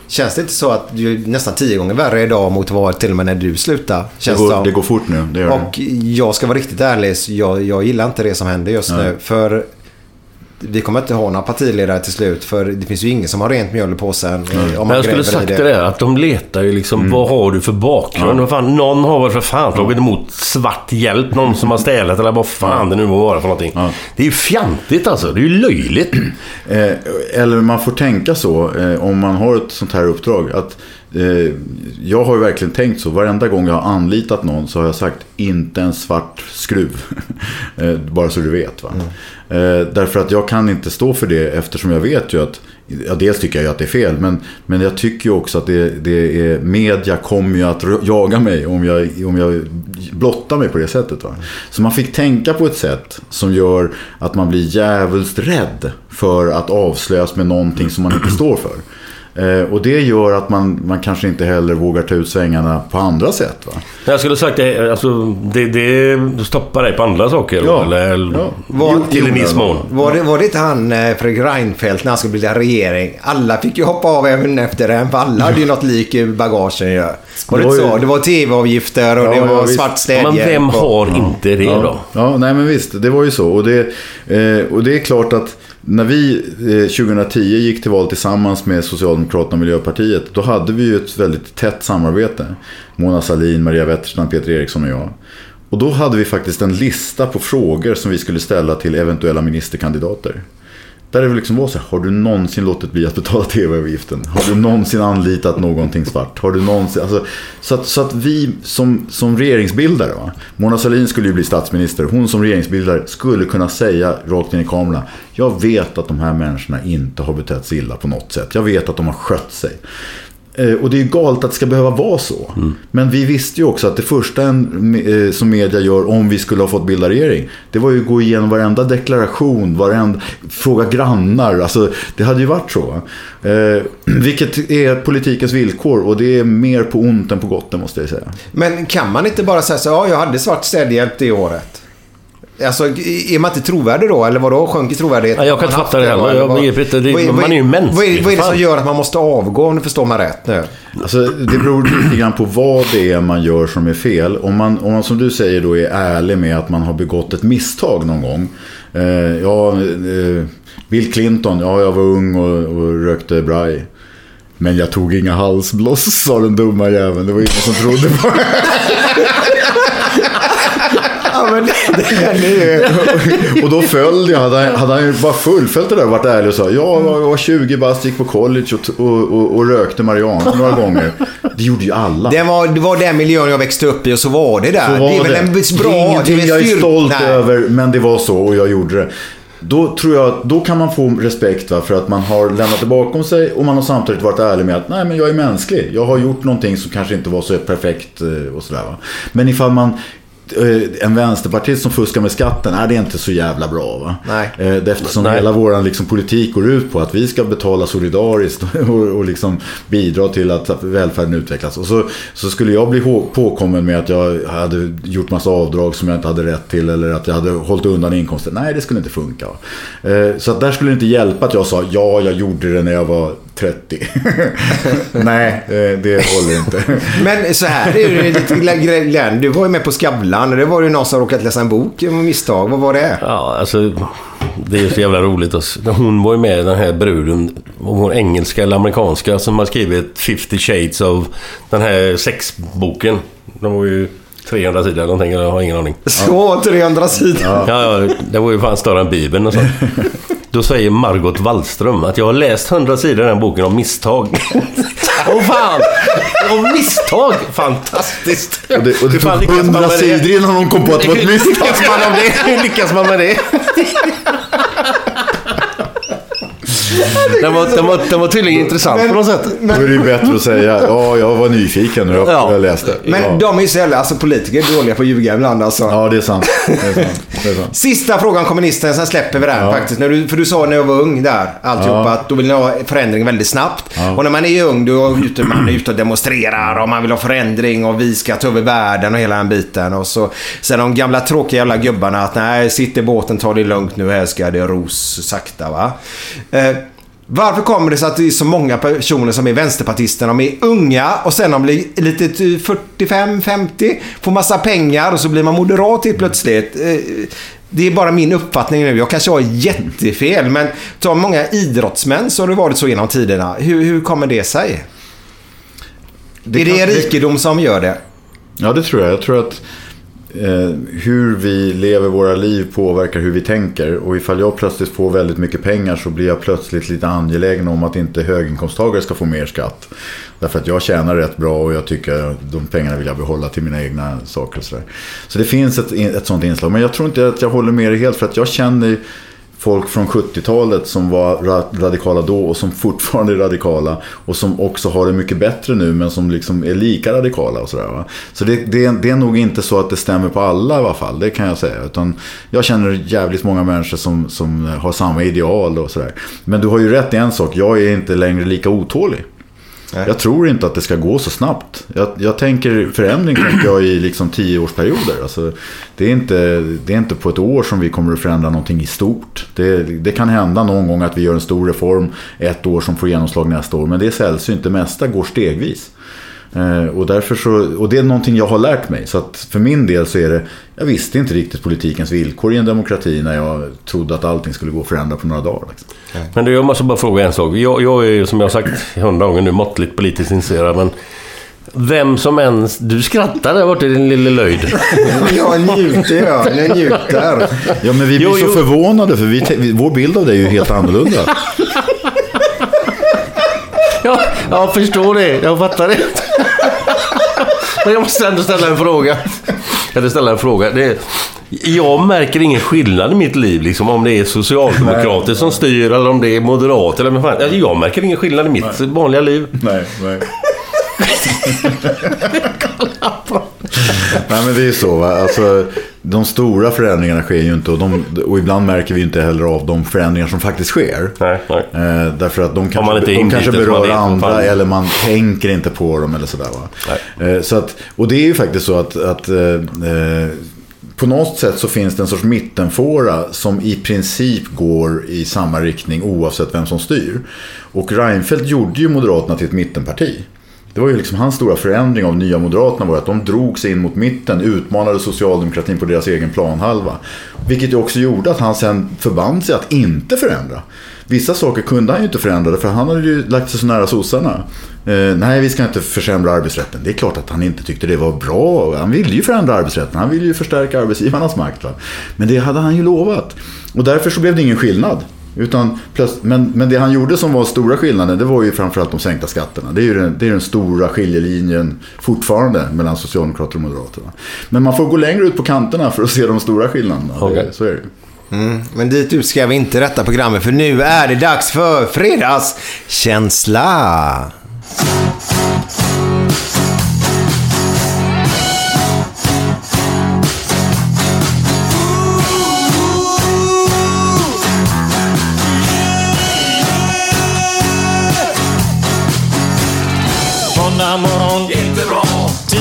Känns det inte så att du är nästan tio gånger värre idag mot vad till och med när du slutade? Det, Känns går, som. det går fort nu. Det gör det. Och jag ska vara riktigt ärlig, jag, jag gillar inte det som händer just Nej. nu. För vi kommer inte ha några partiledare till slut. För det finns ju ingen som har rent mjöl i påsen. eh, Om man jag skulle sagt det där att de letar ju liksom, Mm. vad har du för bakgrund? Vad Fan, någon har väl för fan tagit emot svart hjälp, någon som har städat eller vad fan det nu må vara för någonting. Det är ju fjantigt alltså, det är ju löjligt. Eh, eller man får tänka så eh, om man har ett sånt här uppdrag. Att, jag har ju verkligen tänkt så. Varenda gång jag har anlitat någon så har jag sagt inte en svart skruv. eh, bara så du vet. Va? Eh, därför att jag kan inte stå för det eftersom jag vet ju att Ja, dels tycker jag ju att det är fel, men, men jag tycker ju också att det, det är, media kommer ju att jaga mig om jag, om jag blottar mig på det sättet. Va? Så man fick tänka på ett sätt som gör att man blir jävligt rädd för att avslöjas med någonting som man inte står för. Eh, och det gör att man, man kanske inte heller vågar ta ut svängarna på andra sätt. Va? Jag skulle sagt det, alltså, det, det stoppar dig på andra saker. Ja. Eller, eller Ja. Var- till en viss mån. Var det, var det inte han eh, Fredrik Reinfeldt när han skulle bilda regering? Alla fick ju hoppa av även efter den. För alla hade ju något lik i bagagen ju. Var det, Det var inte ju- så? Det var tv-avgifter och Ja, det var svart städhjälp. Men vem och- har inte det Ja, då? ja, nej men visst, det var ju så. Och det, eh, och det är klart att när vi eh, 2010 gick till val tillsammans med Socialdemokraterna och Miljöpartiet, då hade vi ju ett väldigt tätt samarbete. Mona Sahlin, Maria Wetterstrand, Peter Eriksson och jag. Och då hade vi faktiskt en lista på frågor som vi skulle ställa till eventuella ministerkandidater. Där det liksom var så här, har du någonsin låtit bli att betala tv-avgiften? Har du någonsin anlitat någonting svart? Har du någonsin, alltså, så, att, så att vi som, som regeringsbildare, va? Mona Sahlin skulle ju bli statsminister, hon som regeringsbildare skulle kunna säga rakt in i kameran, jag vet att de här människorna inte har betett sig illa på något sätt. Jag vet att de har skött sig. Eh, Och det är ju galet att det ska behöva vara så. Men vi visste ju också att det första en, eh, som media gör om vi skulle ha fått bilda regering. Det var ju att gå igenom varenda deklaration, varenda, fråga grannar. Alltså, det hade ju varit så. va? Eh, vilket är politikens villkor och det är mer på ont än på gott, måste jag säga. Men kan man inte bara säga så ja, jag hade svart städhjälp det året. Alltså, är man inte trovärdig då? Eller vadå? Sjönk i trovärdighet? Ja, jag kan inte fatta det heller. eller Jag begriper inte. Det- vad man är ju mänsklig, Vad vad är det som gör att man måste avgå? Om du förstår mig rätt nu. Alltså, det beror lite grann på vad det är man gör som är fel. Om man, om man som du säger då är ärlig med att man har begått ett misstag någon gång. Eh, ja, eh, Bill Clinton, ja jag var ung och, och rökte braj. Men jag tog inga halsbloss, sa den dumma jäveln. Det var ingen som trodde på det. Men det, det är ju... Och då följde jag. Hade, han- hade han ju bara fullföljt det där och varit ärlig och sa ja, jag var 20 bast, gick på college och, och, och, och rökte marijuana några gånger. Det gjorde ju alla. Det var, det var den miljön jag växte upp i och så var det där. Så var det är väl en bra... det är ingenting jag är stolt Nej. över, men det var så och jag gjorde det. Då tror jag att då kan man få respekt va, för att man har lämnat det bakom sig och man har samtidigt varit ärlig med att nej men jag är mänsklig. Jag har gjort någonting som kanske inte var så perfekt eh, och sådär va. Men ifall man en vänsterpartist som fuskar med skatten, är det är inte så jävla bra va? Nej. Eh, Eftersom Nej. hela vår liksom, politik går ut på att vi ska betala solidariskt och, och liksom bidra till att välfärden utvecklas. Och så, så skulle jag bli påkommen med att jag hade gjort massa avdrag som jag inte hade rätt till eller att jag hade hållit undan inkomster. Nej, det skulle inte funka. Eh, Så att där skulle det inte hjälpa att jag sa ja, jag gjorde det när jag var 30. Nej, eh, det håller inte. Men så här, det är ju lite Glenn. Du var ju med på Skavlan och det var ju någon som råkat läsa en bok med misstag. Vad var det? Ja, alltså... Det är ju så jävla roligt. att s- Hon var ju med den här bruden, om hon engelska eller amerikanska, som har skrivit 50 shades of den här sexboken. De var ju 300 sidor eller någonting, jag har ingen aning. Så, 300 sidor. Ja, ja, det var ju fan större än Bibeln och sånt. Då säger Margot Wallström att jag har läst 100 sidor i den boken om misstag. Åh fan! Om misstag! Fantastiskt! Och det, och det tog lyckas man hundra med det? sidor innan hon kom på att det var ett misstag. lyckas man om det? Hur lyckas man med det? Den var, den, var, den var tydligen intressant på något sätt. Då är det ju bättre att säga ja, jag var nyfiken och jag, Ja. jag läste. Men ja. de är ju så jävla, alltså politiker är dåliga på att ljuga ibland alltså. ja, det är sant. Det är sant. Det är sant. Sista frågan kommunisten, sen släpper vi den Ja. faktiskt. När du, för du sa när jag var ung där, alltihopa, Ja. att då vill ni ha förändring väldigt snabbt. Ja. Och när man är ung, då är ute, man är ute och demonstrerar och man vill ha förändring och vi ska ta över världen och hela den biten. Och så, sen de gamla tråkiga jävla gubbarna att nej, sitt i båten, ta det lugnt nu, här ska det ros sakta va. Eh, varför kommer det sig att det är så många personer som är vänsterpartister? De är unga och sen de blir lite 45-50, får massa pengar och så blir man moderat helt plötsligt. Eh, Det är bara min uppfattning nu. Jag kanske har jättefel, men ta många idrottsmän så har det varit så genom tiderna. Hur, hur kommer det sig? är det kan- rikedom som gör det? Ja, det tror jag. Jag tror att eh, hur vi lever våra liv påverkar hur vi tänker. Och ifall jag plötsligt får väldigt mycket pengar så blir jag plötsligt lite angelägen om att inte höginkomsttagare ska få mer skatt. Därför att jag tjänar rätt bra och jag tycker att de pengarna vill jag behålla till mina egna saker. Och så, där. så det finns ett, ett sånt inslag. Men jag tror inte att jag håller med dig helt för att jag känner folk från 70-talet som var ra- radikala då och som fortfarande är radikala och som också har det mycket bättre nu men som liksom är lika radikala och sådär. Va? Så det, det, det är nog inte så att det stämmer på alla i alla fall, det kan jag säga. Utan jag känner jävligt många människor som, som har samma ideal och sådär. Men du har ju rätt i en sak, jag är inte längre lika otålig. Jag tror inte att det ska gå så snabbt. Jag, jag tänker förändring tänker jag i liksom tioårsperioder. Alltså, det, är inte, det är inte på ett år som vi kommer att förändra någonting i stort. Det, det kan hända någon gång att vi gör en stor reform ett år som får genomslag nästa år. Men det är sällsynt. Det mesta går stegvis. Eh, och, därför så, och det är någonting jag har lärt mig. Så att för min del så är det, jag visste inte riktigt politikens villkor i en demokrati när jag trodde att allting skulle gå att förändra på några dagar. Liksom. Men du, jag måste bara fråga en sak. Jag, jag är ju, som jag har sagt hundra gånger nu, måttligt politiskt intresserad. Men vem som ens... Du skrattar där borta i din lilla löjd. Jag njuter, jag. Jag njuter. Ja, men vi blir Jo, så jo. förvånade för vi, vi, vår bild av dig är ju helt annorlunda. Ja, jag förstår det. Jag fattar det. Men jag måste ändå ställa en fråga. Jag vill ställa en fråga. Det är, jag märker ingen skillnad i mitt liv, liksom, om det är socialdemokrater som styr eller om det är moderater. Eller fan. Alltså, Jag märker ingen skillnad i mitt vanliga liv. Nej, nej. nej men det är så va. Alltså, de stora förändringarna sker ju inte och, de, och ibland märker vi inte heller av de förändringar som faktiskt sker. Nej, nej. Eh, därför att de kanske, de kanske berör andra eller man tänker inte på dem eller sådär va. Eh, så att, och det är ju faktiskt så att, att eh, eh, på något sätt så finns det en sorts mittenfåra som i princip går i samma riktning oavsett vem som styr. Och Reinfeldt gjorde ju Moderaterna till ett mittenparti. Det var ju liksom hans stora förändring av Nya Moderaterna var att de drog sig in mot mitten, utmanade socialdemokratin på deras egen planhalva. Vilket ju också gjorde att han sen förband sig att inte förändra. Vissa saker kunde han ju inte förändra för han hade ju lagt sig så nära sossarna. Eh, nej, vi ska inte försämra arbetsrätten. Det är klart att han inte tyckte det var bra. Han ville ju förändra arbetsrätten. Han ville ju förstärka arbetsgivarnas makt. Va? Men det hade han ju lovat. Och därför så blev det ingen skillnad. Utan plöts- men, men det han gjorde som var stora skillnaden, det var ju framförallt de sänkta skatterna. Det är ju den, det är den stora skiljelinjen fortfarande mellan Socialdemokrater och Moderaterna. Men man får gå längre ut på kanterna för att se de stora skillnaderna. Okej. Det, så är det ju. Mm, men dit ut ska vi inte detta programmet för nu är det dags för fredagskänsla.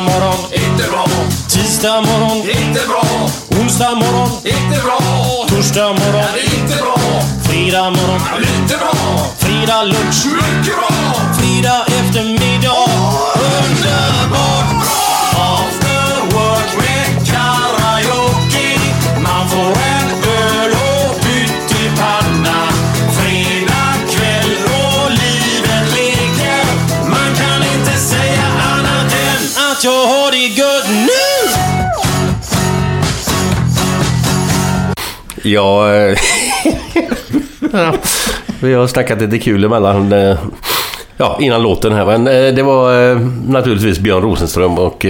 Morgon, inte bra. Tisdag morgon, inte bra. Onsdag morgon, inte bra. Torsdag morgon, inte bra. Fredag morgon, lite bra. Fredag lunch, mycket bra. Fredag eftermiddag, gött nu! Ja, eh, ja, vi har snackat lite kul emellan. eh, Ja, innan låten här. Men eh, det var naturligtvis Björn Rosenström och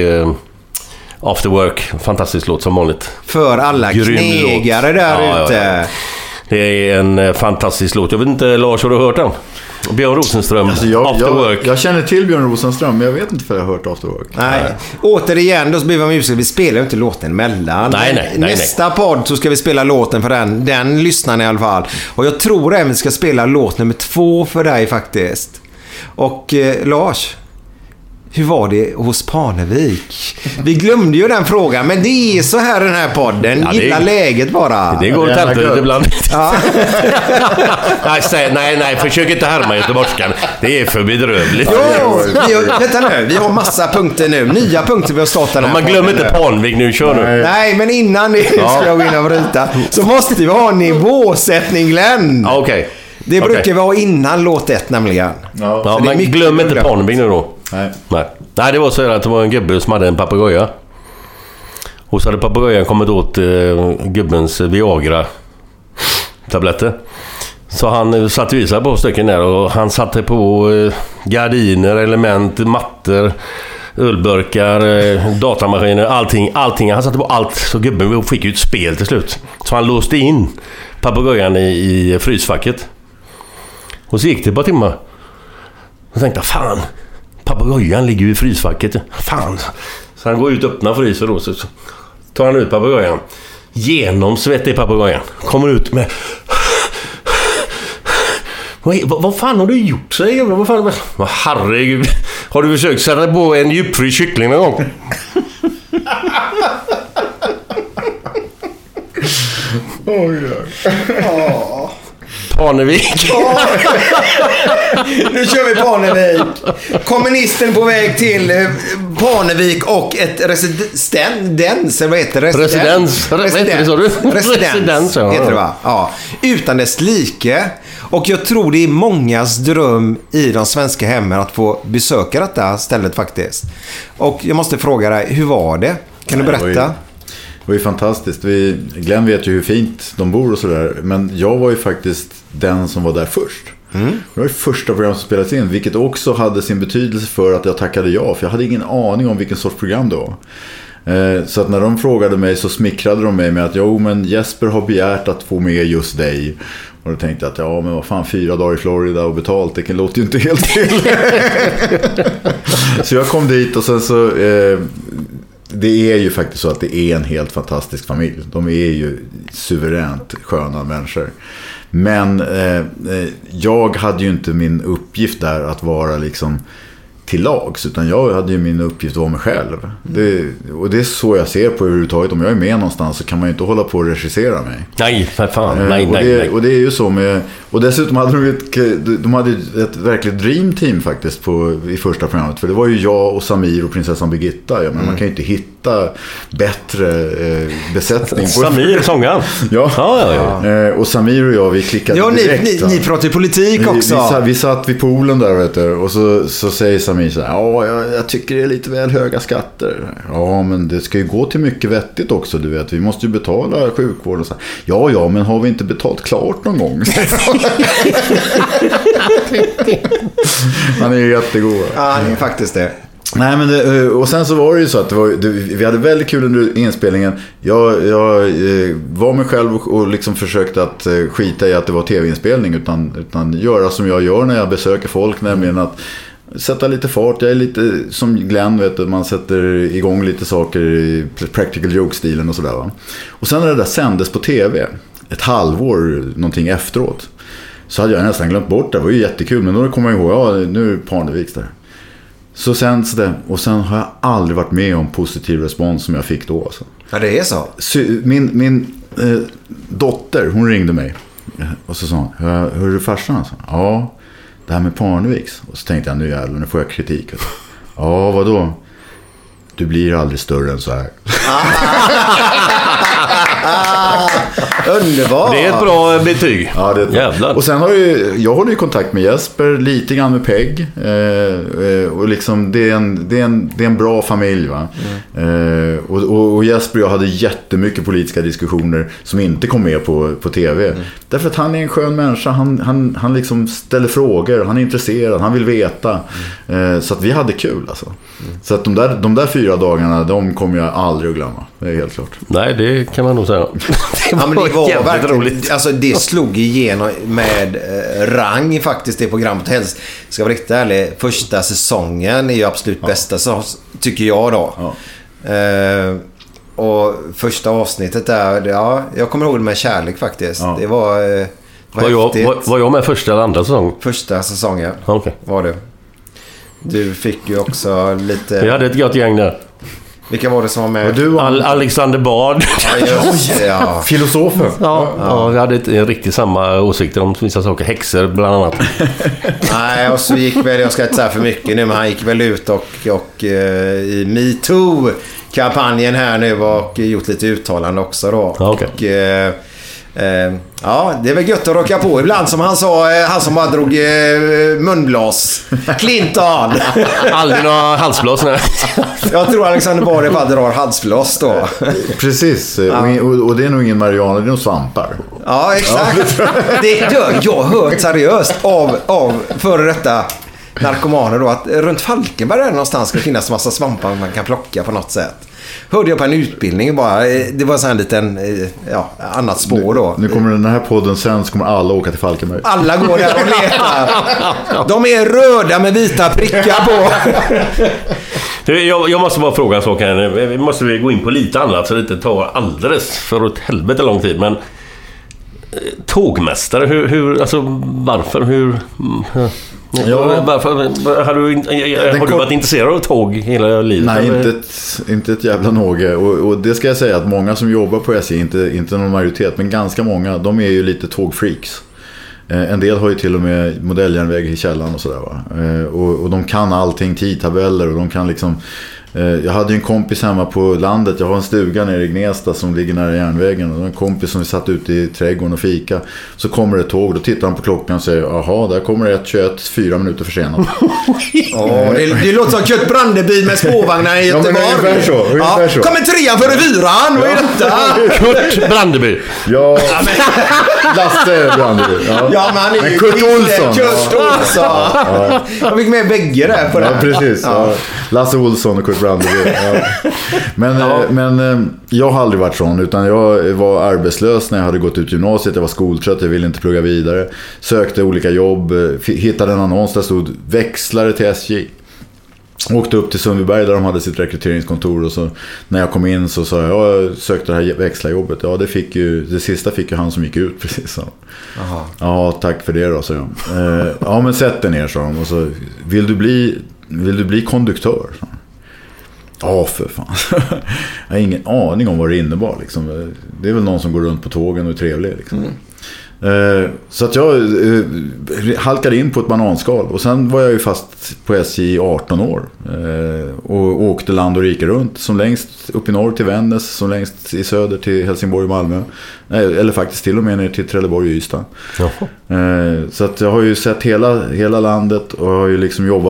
After Work. Fantastisk låt som vanligt. För alla Grym knegare låt. där Ja, ute. ja. Det är en fantastisk låt. Jag vet inte, Lars, har du hört den? Björn Rosenström, Alltså jag, After jag, Work. jag känner till Björn Rosenström, men jag vet inte för jag har hört After Work. Nej. Återigen, då blir vi musiker. Vi spelar ju inte låten mellan. Nej, nej, nej, Nästa podd så ska vi spela låten för den. Den lyssnar ni i alla fall. Och jag tror även vi ska spela låt nummer två för dig faktiskt. Och eh, Lars. Hur var det hos Parnevik? Vi glömde ju den frågan, men det är så här den här podden. Ja, det- Gilla läget bara. Det går åt Jävla helvete ibland. Ja. nej, nej, nej, försök inte härma göteborgskan. Det är för bedrövligt. Jo, vi har, vänta nu. Vi har massa punkter nu. Nya punkter vi har startat den Ja, här Man glömmer inte nu. Parnvik nu. Kör nu. Nej, men innan det ska jag gå in och bryta så måste vi ha en nivåsättning Glenn. Ja, Okej. Det Okej. brukar vi ha innan låt ett nämligen. Ja. Ja, det men glöm inte. Parnevik nu då. Nej. Nej. Nej, det var så här att det var en gubbe som hade en papegoja. Och så hade papegojan kommit åt eh, gubbens Viagra-tabletter. Så han eh, satte i sig ett par stycken där och han satte på eh, gardiner, element, mattor, ölburkar, eh, datamaskiner, allting. allting. Han satte på allt så gubben fick ju ett spel till slut. Så han låste in papegojan i, i frysfacket. Och så gick det ett par timmar. Och tänkte fan, papegojan ligger ju i frysfacket. Fan. Så han går ut och öppnar frysen då. Så tar han ut papegojan. Genomsvettig papegojan. Kommer ut med... Vad, vad, fan har du gjort? säger jag. Vad fan... Vad, herregud. Har du försökt sätta på en djupfryst kyckling någon gång? Parnevik. Nu kör vi Parnevik. Kommunisten på väg till eh, Parnevik och ett residens, vad heter det? Residens. Det, sa du? Residens, Residens, heter det va? Ja. Utan dess like. Och jag tror det är mångas dröm i de svenska hemmen att få besöka detta stället faktiskt. Och jag måste fråga dig, hur var det? Kan du berätta? Det var ju fantastiskt. Vi, Glenn vet ju hur fint de bor och sådär. Men jag var ju faktiskt den som var där först. Det var det första programmet som spelades in, vilket också hade sin betydelse för att jag tackade ja. För jag hade ingen aning om vilken sorts program det var. Eh, Så att när de frågade mig så smickrade de mig med att jo men Jesper har begärt att få med just dig. Och då tänkte jag att ja men vad fan fyra dagar i Florida och betalt det låter ju inte helt fel. så jag kom dit och sen så eh, det är ju faktiskt så att det är en helt fantastisk familj. De är ju suveränt sköna människor. Men eh, eh jag hade ju inte min uppgift där att vara liksom till lags. Utan jag hade ju min uppgift att vara mig själv. Det, och det är så jag ser på överhuvudtaget. Om jag är med någonstans så kan man ju inte hålla på och regissera mig. Nej, för fan. Eh, Nej, och, nej, det, nej. och det är ju så med... Och dessutom hade de ett, de hade ett verkligt dream team faktiskt på, i första programmet. För det var ju jag och Samir och prinsessan Birgitta. Ja, men Man kan ju inte hitta bättre eh, besättning. Samir, sångaren. Ja. Ja, ja, ja. Eh, och Samir och jag, vi klickade Ja, ni, direkt. ni, ni pratar ju politik Vi, vi, också. sa- vi satt vid poolen där vet du, och så, så säger Samir så här, ja jag, jag tycker det är lite väl höga skatter. Ja men det ska ju gå till mycket vettigt också du vet, vi måste ju betala sjukvård och så. här. Ja ja men har vi inte betalt klart någon gång? Han är ju jättegod. Ja, det är faktiskt det. Nej, men det, och sen så var det ju så att det var, det, vi hade väldigt kul under inspelningen. Jag, jag eh, var mig själv och, liksom försökte att eh, skita i att det var tv-inspelning. Utan, utan göra som jag gör när jag besöker folk. Nämligen att sätta lite fart. Jag är lite som Glenn, vet du, man sätter igång lite saker i practical joke-stilen och sådär. va. Och sen när det där sändes på tv, ett halvår någonting efteråt. Så hade jag nästan glömt bort det. Det var ju jättekul. Men då kom jag ihåg, ja nu är Parneviks där. Så sänds det och sen har jag aldrig varit med om positiv respons som jag fick då. Alltså. Ja, det är så. Min, min eh, dotter, hon ringde mig. Och så sa hon, "Hör- hör du farsan? Alltså? Ja, det här med Parneviks. Och så tänkte jag, nu jävlar, nu får jag kritik. Alltså. Ja, vadå? Du blir aldrig större än så här. Underbart. Det är ett bra betyg. Ja, det Jävlar. Och sen har ju, jag håller ju kontakt med Jesper, lite grann med Peg. Eh, eh, och liksom det är, en, det, är en, det är en bra familj va. Mm. Eh, och, och, och Jesper och jag hade jättemycket politiska diskussioner som inte kom med på, på tv. Mm. Därför att han är en skön människa, han, han, han liksom ställer frågor, han är intresserad, han vill veta. Mm. Eh, så att vi hade kul alltså. Så att de där, de där fyra dagarna, de kommer jag aldrig att glömma. Det är helt klart. Nej, det kan man nog säga. Det Ja, men det var jävligt verkligen, roligt. alltså det slog igenom med eh, rang faktiskt det programmet. Helst, ska jag vara riktigt ärlig, första säsongen är ju absolut bästa så, tycker jag då. Eh, och första avsnittet där, det- ja, jag kommer ihåg det med kärlek faktiskt. Ja. Det var, eh, var, Var jag, var, var jag med första eller andra säsong? Första säsongen Ja, Okej. var det. Du fick ju också lite... Vi hade ett gott gäng där. Vilka var det som var med? Du och Al Alexander Bard. Ja, just ja. Filosofen. Ja, ja, vi hade inte riktigt samma åsikter om vissa saker. Häxor bland annat. Nej, och så gick väl, jag ska inte säga för mycket nu, men han gick väl ut och, och eh, i metoo-kampanjen här nu och gjort lite uttalande också då. Ja, okej. Och, eh, eh, ja, det är väl gött att rocka på ibland som han sa, eh, han som bara drog eh, munblås. Clinton! Aldrig några halsblås. nej. jag tror Alexander Bard bara drar halsblås då. Precis, och, och, och det är nog ingen marijuana, det är nog svampar. Ja, exakt. Det, det, jag har hört seriöst av, av före detta narkomaner då att runt Falkenberg där någonstans ska det finnas massa svampar man kan plocka på något sätt. Hörde jag på en utbildning bara. eh, Det var så här en liten, eh, ja, annat spår då. Nu kommer den här podden sen så kommer alla åka till Falkenberg. Alla går där och letar. De är röda med vita prickar på. Du, Jag, jag måste bara fråga en sak här. nu. Vi måste vi gå in på lite annat så det inte tar alldeles för åt helvete lång tid. Men eh, tågmästare, hur, hur alltså varför, hur... eh, Ja. Varför, har du, har du varit intresserad av tåg hela livet? Nej, eller? inte ett, inte ett jävla något. Och, och det ska jag säga att många som jobbar på SJ, inte, inte någon majoritet, men ganska många, de är ju lite tågfreaks. Eh, En del har ju till och med modelljärnväg i källaren och sådär. Eh, Och, och de kan allting, tidtabeller och de kan liksom Eh, Jag hade ju en kompis hemma på landet. Jag har en stuga nere i Gnesta som ligger nära järnvägen. Och en kompis som vi satt ute i trädgården och fika. Så kommer det ett tåg. Då tittar han på klockan och säger Jaha, där kommer det 1.21, fyra minuter försenat. Ja, det, det låter som Kurt Brandeby med spårvagnar i Ja, men Göteborg. ungefär så, ungefär så. Kommer trean före fyran, vad är detta? Kurt Brandeby. Ja, Lasse Brandeby. Ja. Ja, men han är Men ju Kurt. Olsson. Kurt Olsson. Jag fick med bägge där på det Ja, precis. Ja. Lasse Olsson och Kurt Brandeby. Ja. Men, eh, men eh, jag har aldrig varit sån. Utan jag var arbetslös när jag hade gått ut gymnasiet. Jag var skoltrött, jag ville inte plugga vidare. Sökte olika jobb. eh, Hittade en annons där stod växlare till SJ. Åkte upp till Sundbyberg där de hade sitt rekryteringskontor och så när jag kom in så sa jag, ja, jag sökte det här växlarjobbet. Ja, det, fick ju, det sista fick ju han som gick ut precis. Så. Ja, tack för det då, sa jag. Ja, men sätt dig ner, sa de. Och så, vill du bli, vill du bli konduktör? Ja, för fan. jag har ingen aning om vad det innebar. Liksom. Det är väl någon som går runt på tågen och är trevlig. Liksom. Eh, Så att jag eh, halkade in på ett bananskal. Och sen var jag ju fast på SJ i 18 år. Eh, Och åkte land och rike runt. Som längst upp i norr till Vännäs. Som längst i söder till Helsingborg och Malmö. Eller faktiskt till och med ner till Trelleborg och Ystad. Eh, Så att jag har ju sett hela, hela landet och har ju liksom jobbat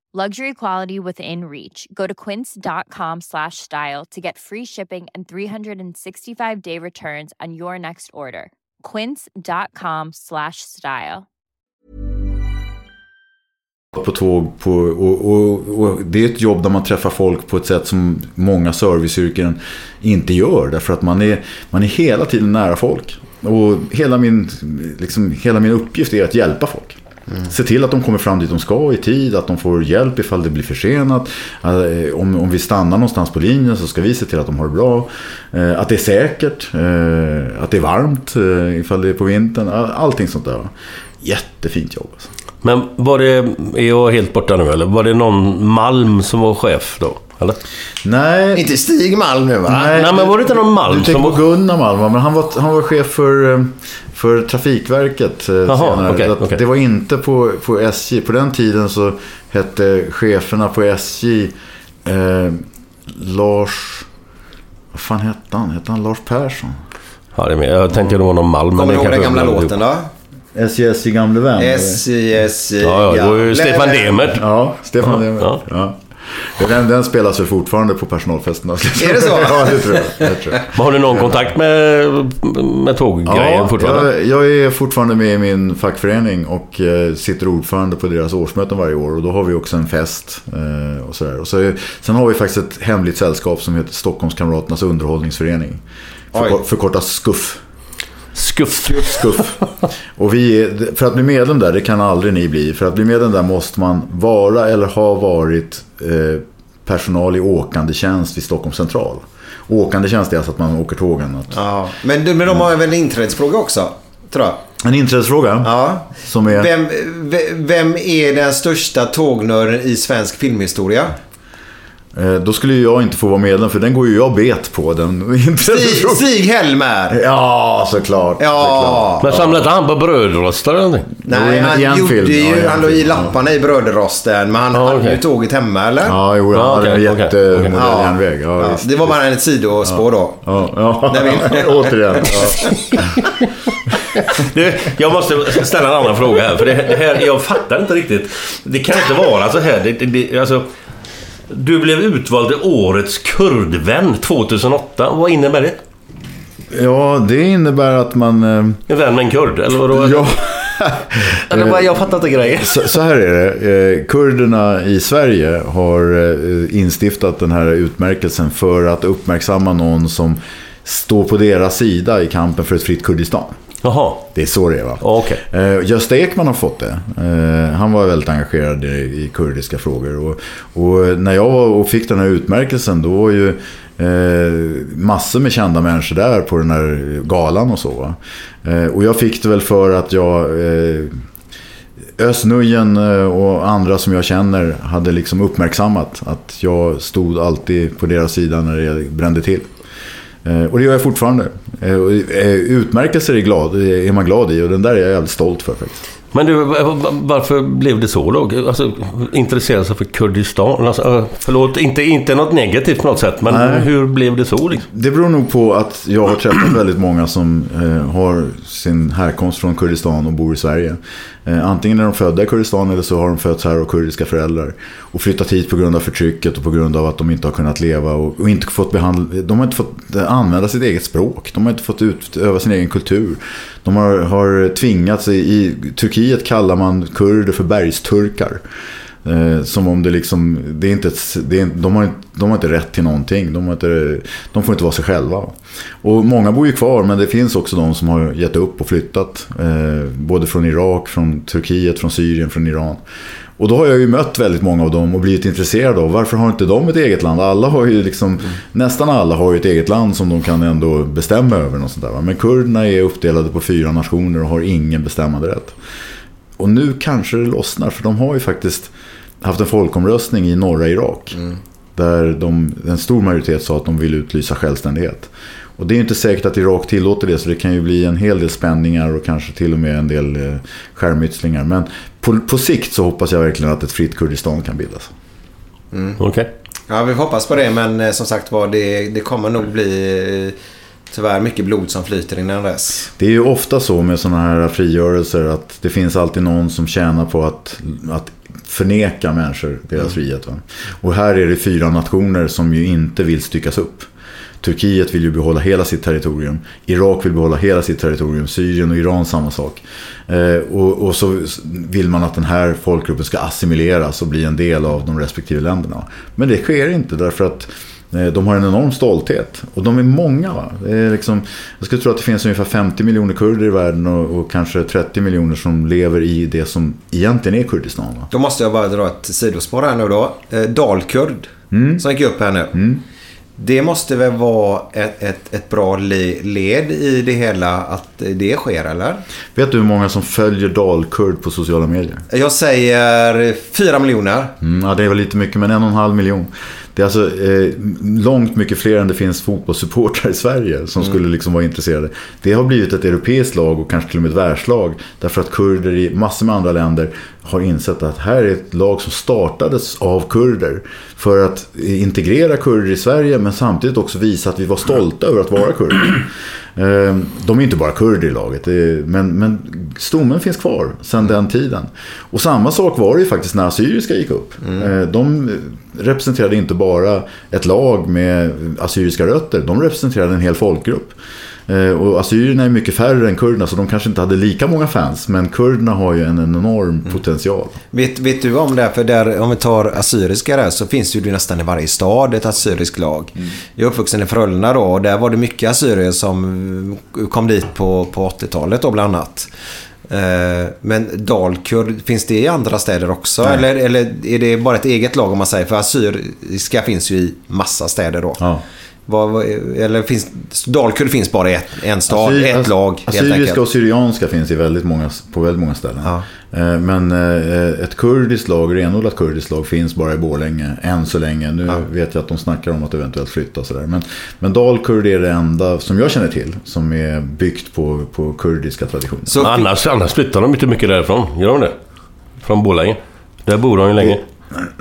Luxury quality within reach. Go to quince.com slash style to get free shipping and 365 day returns on your next order. Quince.com slash style. på tåg. På, och, och, och det är ett jobb där man träffar folk på ett sätt som många serviceyrken inte gör. Därför att man är, man är hela tiden nära folk. Och hela min, liksom, hela min uppgift är att hjälpa folk. Mm. Se till att de kommer fram dit de ska i tid, att de får hjälp ifall det blir försenat. Eh, om, om vi stannar någonstans på linjen så ska vi se till att de har det bra. Eh, att det är säkert, eh, att det är varmt ifall det är på vintern. Allting sånt där. Jättefint jobb. Alltså. Men var det, är jag helt borta nu eller? Var det någon Malm som var chef då? Eller? Nej. Inte Stig Malm nu va? Nej, men var det inte någon Malm Du tänker som på var... Gunnar Malm, va? men han var, han var chef för, eh, för Trafikverket eh, Jaha, senare. att okej. Det var inte på, på SJ. På den tiden så hette cheferna på SJ eh, Lars... Vad fan hette han? Hette han Lars Persson? Ja, det är med. Jag tänkte det var någon Malm. Kommer du ihåg den gamla låten då? SJ, SJ gamle vän? SJ, SJ, Ja, ja, det var ju gamle Stefan vän. Demert. Ja, Stefan Ja, Demert. ja. Den, den spelas väl fortfarande på personalfesterna. Är det så? ja, det tror jag. Det tror jag. Har du någon kontakt med, med tåggrejen Ja, fortfarande? jag, jag är fortfarande med i min fackförening och eh, sitter ordförande på deras årsmöten varje år. Och då har vi också en fest eh, och sådär. Och så, sen har vi faktiskt ett hemligt sällskap som heter Stockholmskamraternas underhållningsförening. Oj. förkortas SKUF. Skuff. SKUF. Och vi är, för att bli medlem där, det kan aldrig ni bli. För att bli medlem där måste man vara eller ha varit eh, personal i åkande tjänst vid Stockholms central. Åkande tjänst är alltså att man åker tågen. Att, Ja. Men, men de har väl en inträdesfråga också? Tror jag. En inträdesfråga. Ja. Som är... Vem, ve- vem är den största tågnörden i svensk filmhistoria? Eh, Då skulle ju jag inte få vara medlem för den går ju jag bet på. Den Stig, Stig Helmer! Ja, såklart. Ja. Men samlade han på brödrostar eller någonting? Nej, en- han en gjorde film, ja, ju, en han la i ja. lapparna i brödrosten. Men han Ja, hade okej. ju tåget hemma eller? Ja, jo, han Ja, hade en okej, okej, jättemodell Ja. järnväg. Ja, Ja, visst. det var bara ett sidospår då. Ja, ja. Men- återigen. Ja. Du, jag måste ställa en annan fråga här. För det, det här, jag fattar inte riktigt. Det kan inte vara så här. Det, det, det, alltså, du blev utvald till Årets kurdvän 2008. Vad innebär det? ja, det innebär att man... eh, En vän med en kurd? Eller vadå? Ja, Eller vad, jag fattar inte grejen. så, så här är det. Eh, kurderna i Sverige har eh, instiftat den här utmärkelsen för att uppmärksamma någon som står på deras sida i kampen för ett fritt Kurdistan. Jaha. Det är så det är va? Okej. Eh, Gösta Ekman har fått det. Eh, han var väldigt engagerad i, i kurdiska frågor. Och, och när jag var och fick den här utmärkelsen då var ju eh, massor med kända människor där på den här galan och så. Eh, och jag fick det väl för att jag eh, Özz eh, och andra som jag känner hade liksom uppmärksammat att jag stod alltid på deras sida när det brände till. Eh, Och det gör jag fortfarande. Eh, eh, Utmärkelser är, glad, är man glad i och den där är jag jävligt stolt för faktiskt. Men du, varför blev det så då? Alltså, intressera sig för Kurdistan? Alltså, förlåt, inte, inte något negativt på något sätt. Men Nej. hur blev det så liksom? Det beror nog på att jag har träffat väldigt många som har sin härkomst från Kurdistan och bor i Sverige. Eh, antingen är de födda i Kurdistan eller så har de fötts här av kurdiska föräldrar. Och flyttat hit på grund av förtrycket och på grund av att de inte har kunnat leva och, och inte fått behandla, de har inte fått använda sitt eget språk. De har inte fått utöva sin egen kultur. De har, har tvingats, i, i Turkiet kallar man kurder för bergsturkar. Eh, som om det liksom, det är inte ett, det är, de, har, inte- de har inte rätt till någonting. De, har inte, de får inte vara sig själva. Och många bor ju kvar men det finns också de som har gett upp och flyttat. Eh, både från Irak, från Turkiet, från Syrien, från Iran. Och då har jag ju mött väldigt många av dem och blivit intresserad av varför har inte de ett eget land? Alla har ju liksom, nästan alla har ju ett eget land som de kan ändå bestämma över. Något sånt där, va? Men kurderna är uppdelade på fyra nationer och har ingen bestämmande rätt. Och nu kanske det lossnar för de har ju faktiskt haft en folkomröstning i norra Irak. Där de, en stor majoritet sa att de vill utlysa självständighet. Och det är ju inte säkert att Irak tillåter det så det kan ju bli en hel del spänningar och kanske till och med en del eh, skärmytslingar. Men på, på sikt så hoppas jag verkligen att ett fritt Kurdistan kan bildas. Okej. Ja, vi hoppas på det. Men eh, som sagt var, det, det kommer nog bli eh, tyvärr mycket blod som flyter innan dess. Det är ju ofta så med sådana här frigörelser att det finns alltid någon som tjänar på att, att förneka människor deras frihet. Va? Och här är det fyra nationer som ju inte vill styckas upp. Turkiet vill ju behålla hela sitt territorium. Irak vill behålla hela sitt territorium. Syrien och Iran samma sak. Eh, och, och så vill man att den här folkgruppen ska assimileras och bli en del av de respektive länderna. Men det sker inte därför att de har en enorm stolthet. Och de är många. Va? Det är liksom, jag skulle tro att det finns ungefär 50 miljoner kurder i världen och, och kanske 30 miljoner som lever i det som egentligen är Kurdistan. Va? Då måste jag bara dra ett sidospår här nu då. Eh, Dalkurd, som gick upp här nu. Det måste väl vara ett, ett, ett bra le- led i det hela att det sker, eller? Vet du hur många som följer dalkurd på sociala medier? Jag säger fyra miljoner. Mm, ja, det är väl lite mycket, men en och en halv miljon. Det är alltså eh, långt mycket fler än det finns fotbollssupportrar i Sverige som skulle liksom vara intresserade. Det har blivit ett europeiskt lag och kanske till och med ett världslag. Därför att kurder i massor med andra länder har insett att här är ett lag som startades av kurder. För att integrera kurder i Sverige men samtidigt också visa att vi var stolta över att vara kurder. Eh, De är inte bara kurder i laget, men, men stommen finns kvar sedan den tiden. Och samma sak var det ju faktiskt när assyriska gick upp. Eh, De representerade inte bara ett lag med assyriska rötter, de representerade en hel folkgrupp. Eh, Och assyrierna är mycket färre än kurderna så de kanske inte hade lika många fans. Men kurderna har ju en enorm potential. Vet, vet du om det? För där, om vi tar assyriska där så finns det ju nästan i varje stad ett assyriskt lag. Jag är uppvuxen i Frölunda då och där var det mycket assyrier som kom dit på, på 80-talet då bland annat. Eh, Men dalkurd, finns det i andra städer också? Nej. Eller, eller är det bara ett eget lag om man säger? För assyriska finns ju i massa städer då. Ja. Vad, eller finns, Dalkurd finns bara i ett, en stad, Assyr- ett lag Assyriska och syrianska finns i väldigt många, på väldigt många ställen. Ja. Eh, Men eh, ett kurdiskt lag, renodlat kurdiskt lag, finns bara i Borlänge än så länge. Nu vet jag att de snackar om att eventuellt flytta sådär. Men, men dalkurd är det enda som jag känner till som är byggt på, på kurdiska traditioner. Så, Annars, annars flyttar de inte mycket därifrån. Gör de det? Från Borlänge. Där bor de ju länge.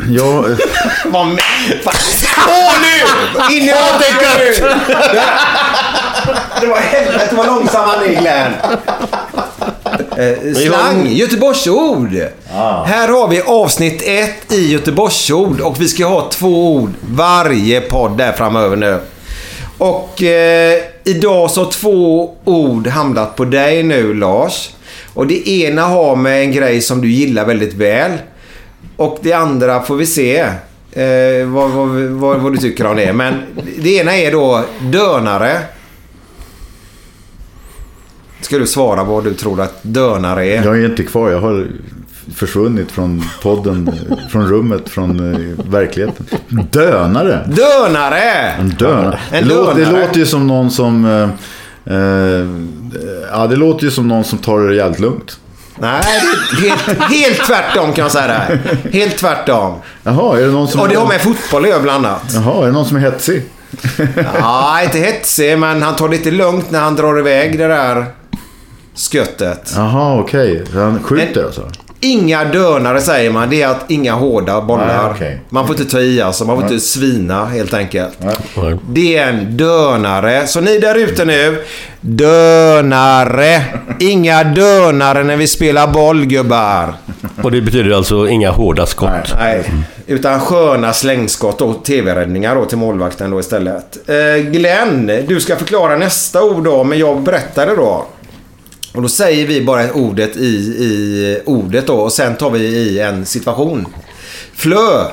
Ja, eh, Vad nu! In i ögat! Det var helvete vad långsam han är Glenn. Eh, slang, Göteborgsord. Här har vi avsnitt ett i Göteborgsord och vi ska ha två ord varje podd där framöver nu. Och eh, idag så har två ord hamnat på dig nu Lars. Och det ena har med en grej som du gillar väldigt väl. Och det andra får vi se eh, vad, vad, vad, vad du tycker om det. Men det ena är då dönare. Ska du svara vad du tror att dönare är? jag är inte kvar. Jag har försvunnit från podden, från rummet, från eh, verkligheten. Dönare! Dönare! En dönare. En det, låter, det låter ju som någon som... Eh, eh, ja, det låter ju som någon som tar det jävligt lugnt. Nej, det är helt, helt tvärtom kan jag säga det här. Helt tvärtom. Jaha, är det någon som... Och det har med fotboll att göra bland annat. Jaha, är det någon som är hetsig? Ja, inte hetsig, men han tar lite lugnt när han drar iväg det där sköttet. Jaha, okej. Han skjuter Men- alltså? Inga dönare säger man. Det är att inga hårda bollar. Nej, okej. Man får inte ta i alltså. Man får inte svina helt enkelt. Nej. Det är en dönare. Så ni där ute nu. Dönare. Inga dönare när vi spelar boll gubbar. Och det betyder alltså inga hårda skott. Nej. Utan sköna slängskott och tv-räddningar då till målvakten då istället. Eh, Glenn, du ska förklara nästa ord då, men jag berättar det då. Och då säger vi bara ordet i, i ordet då och sen tar vi i en situation. Flö.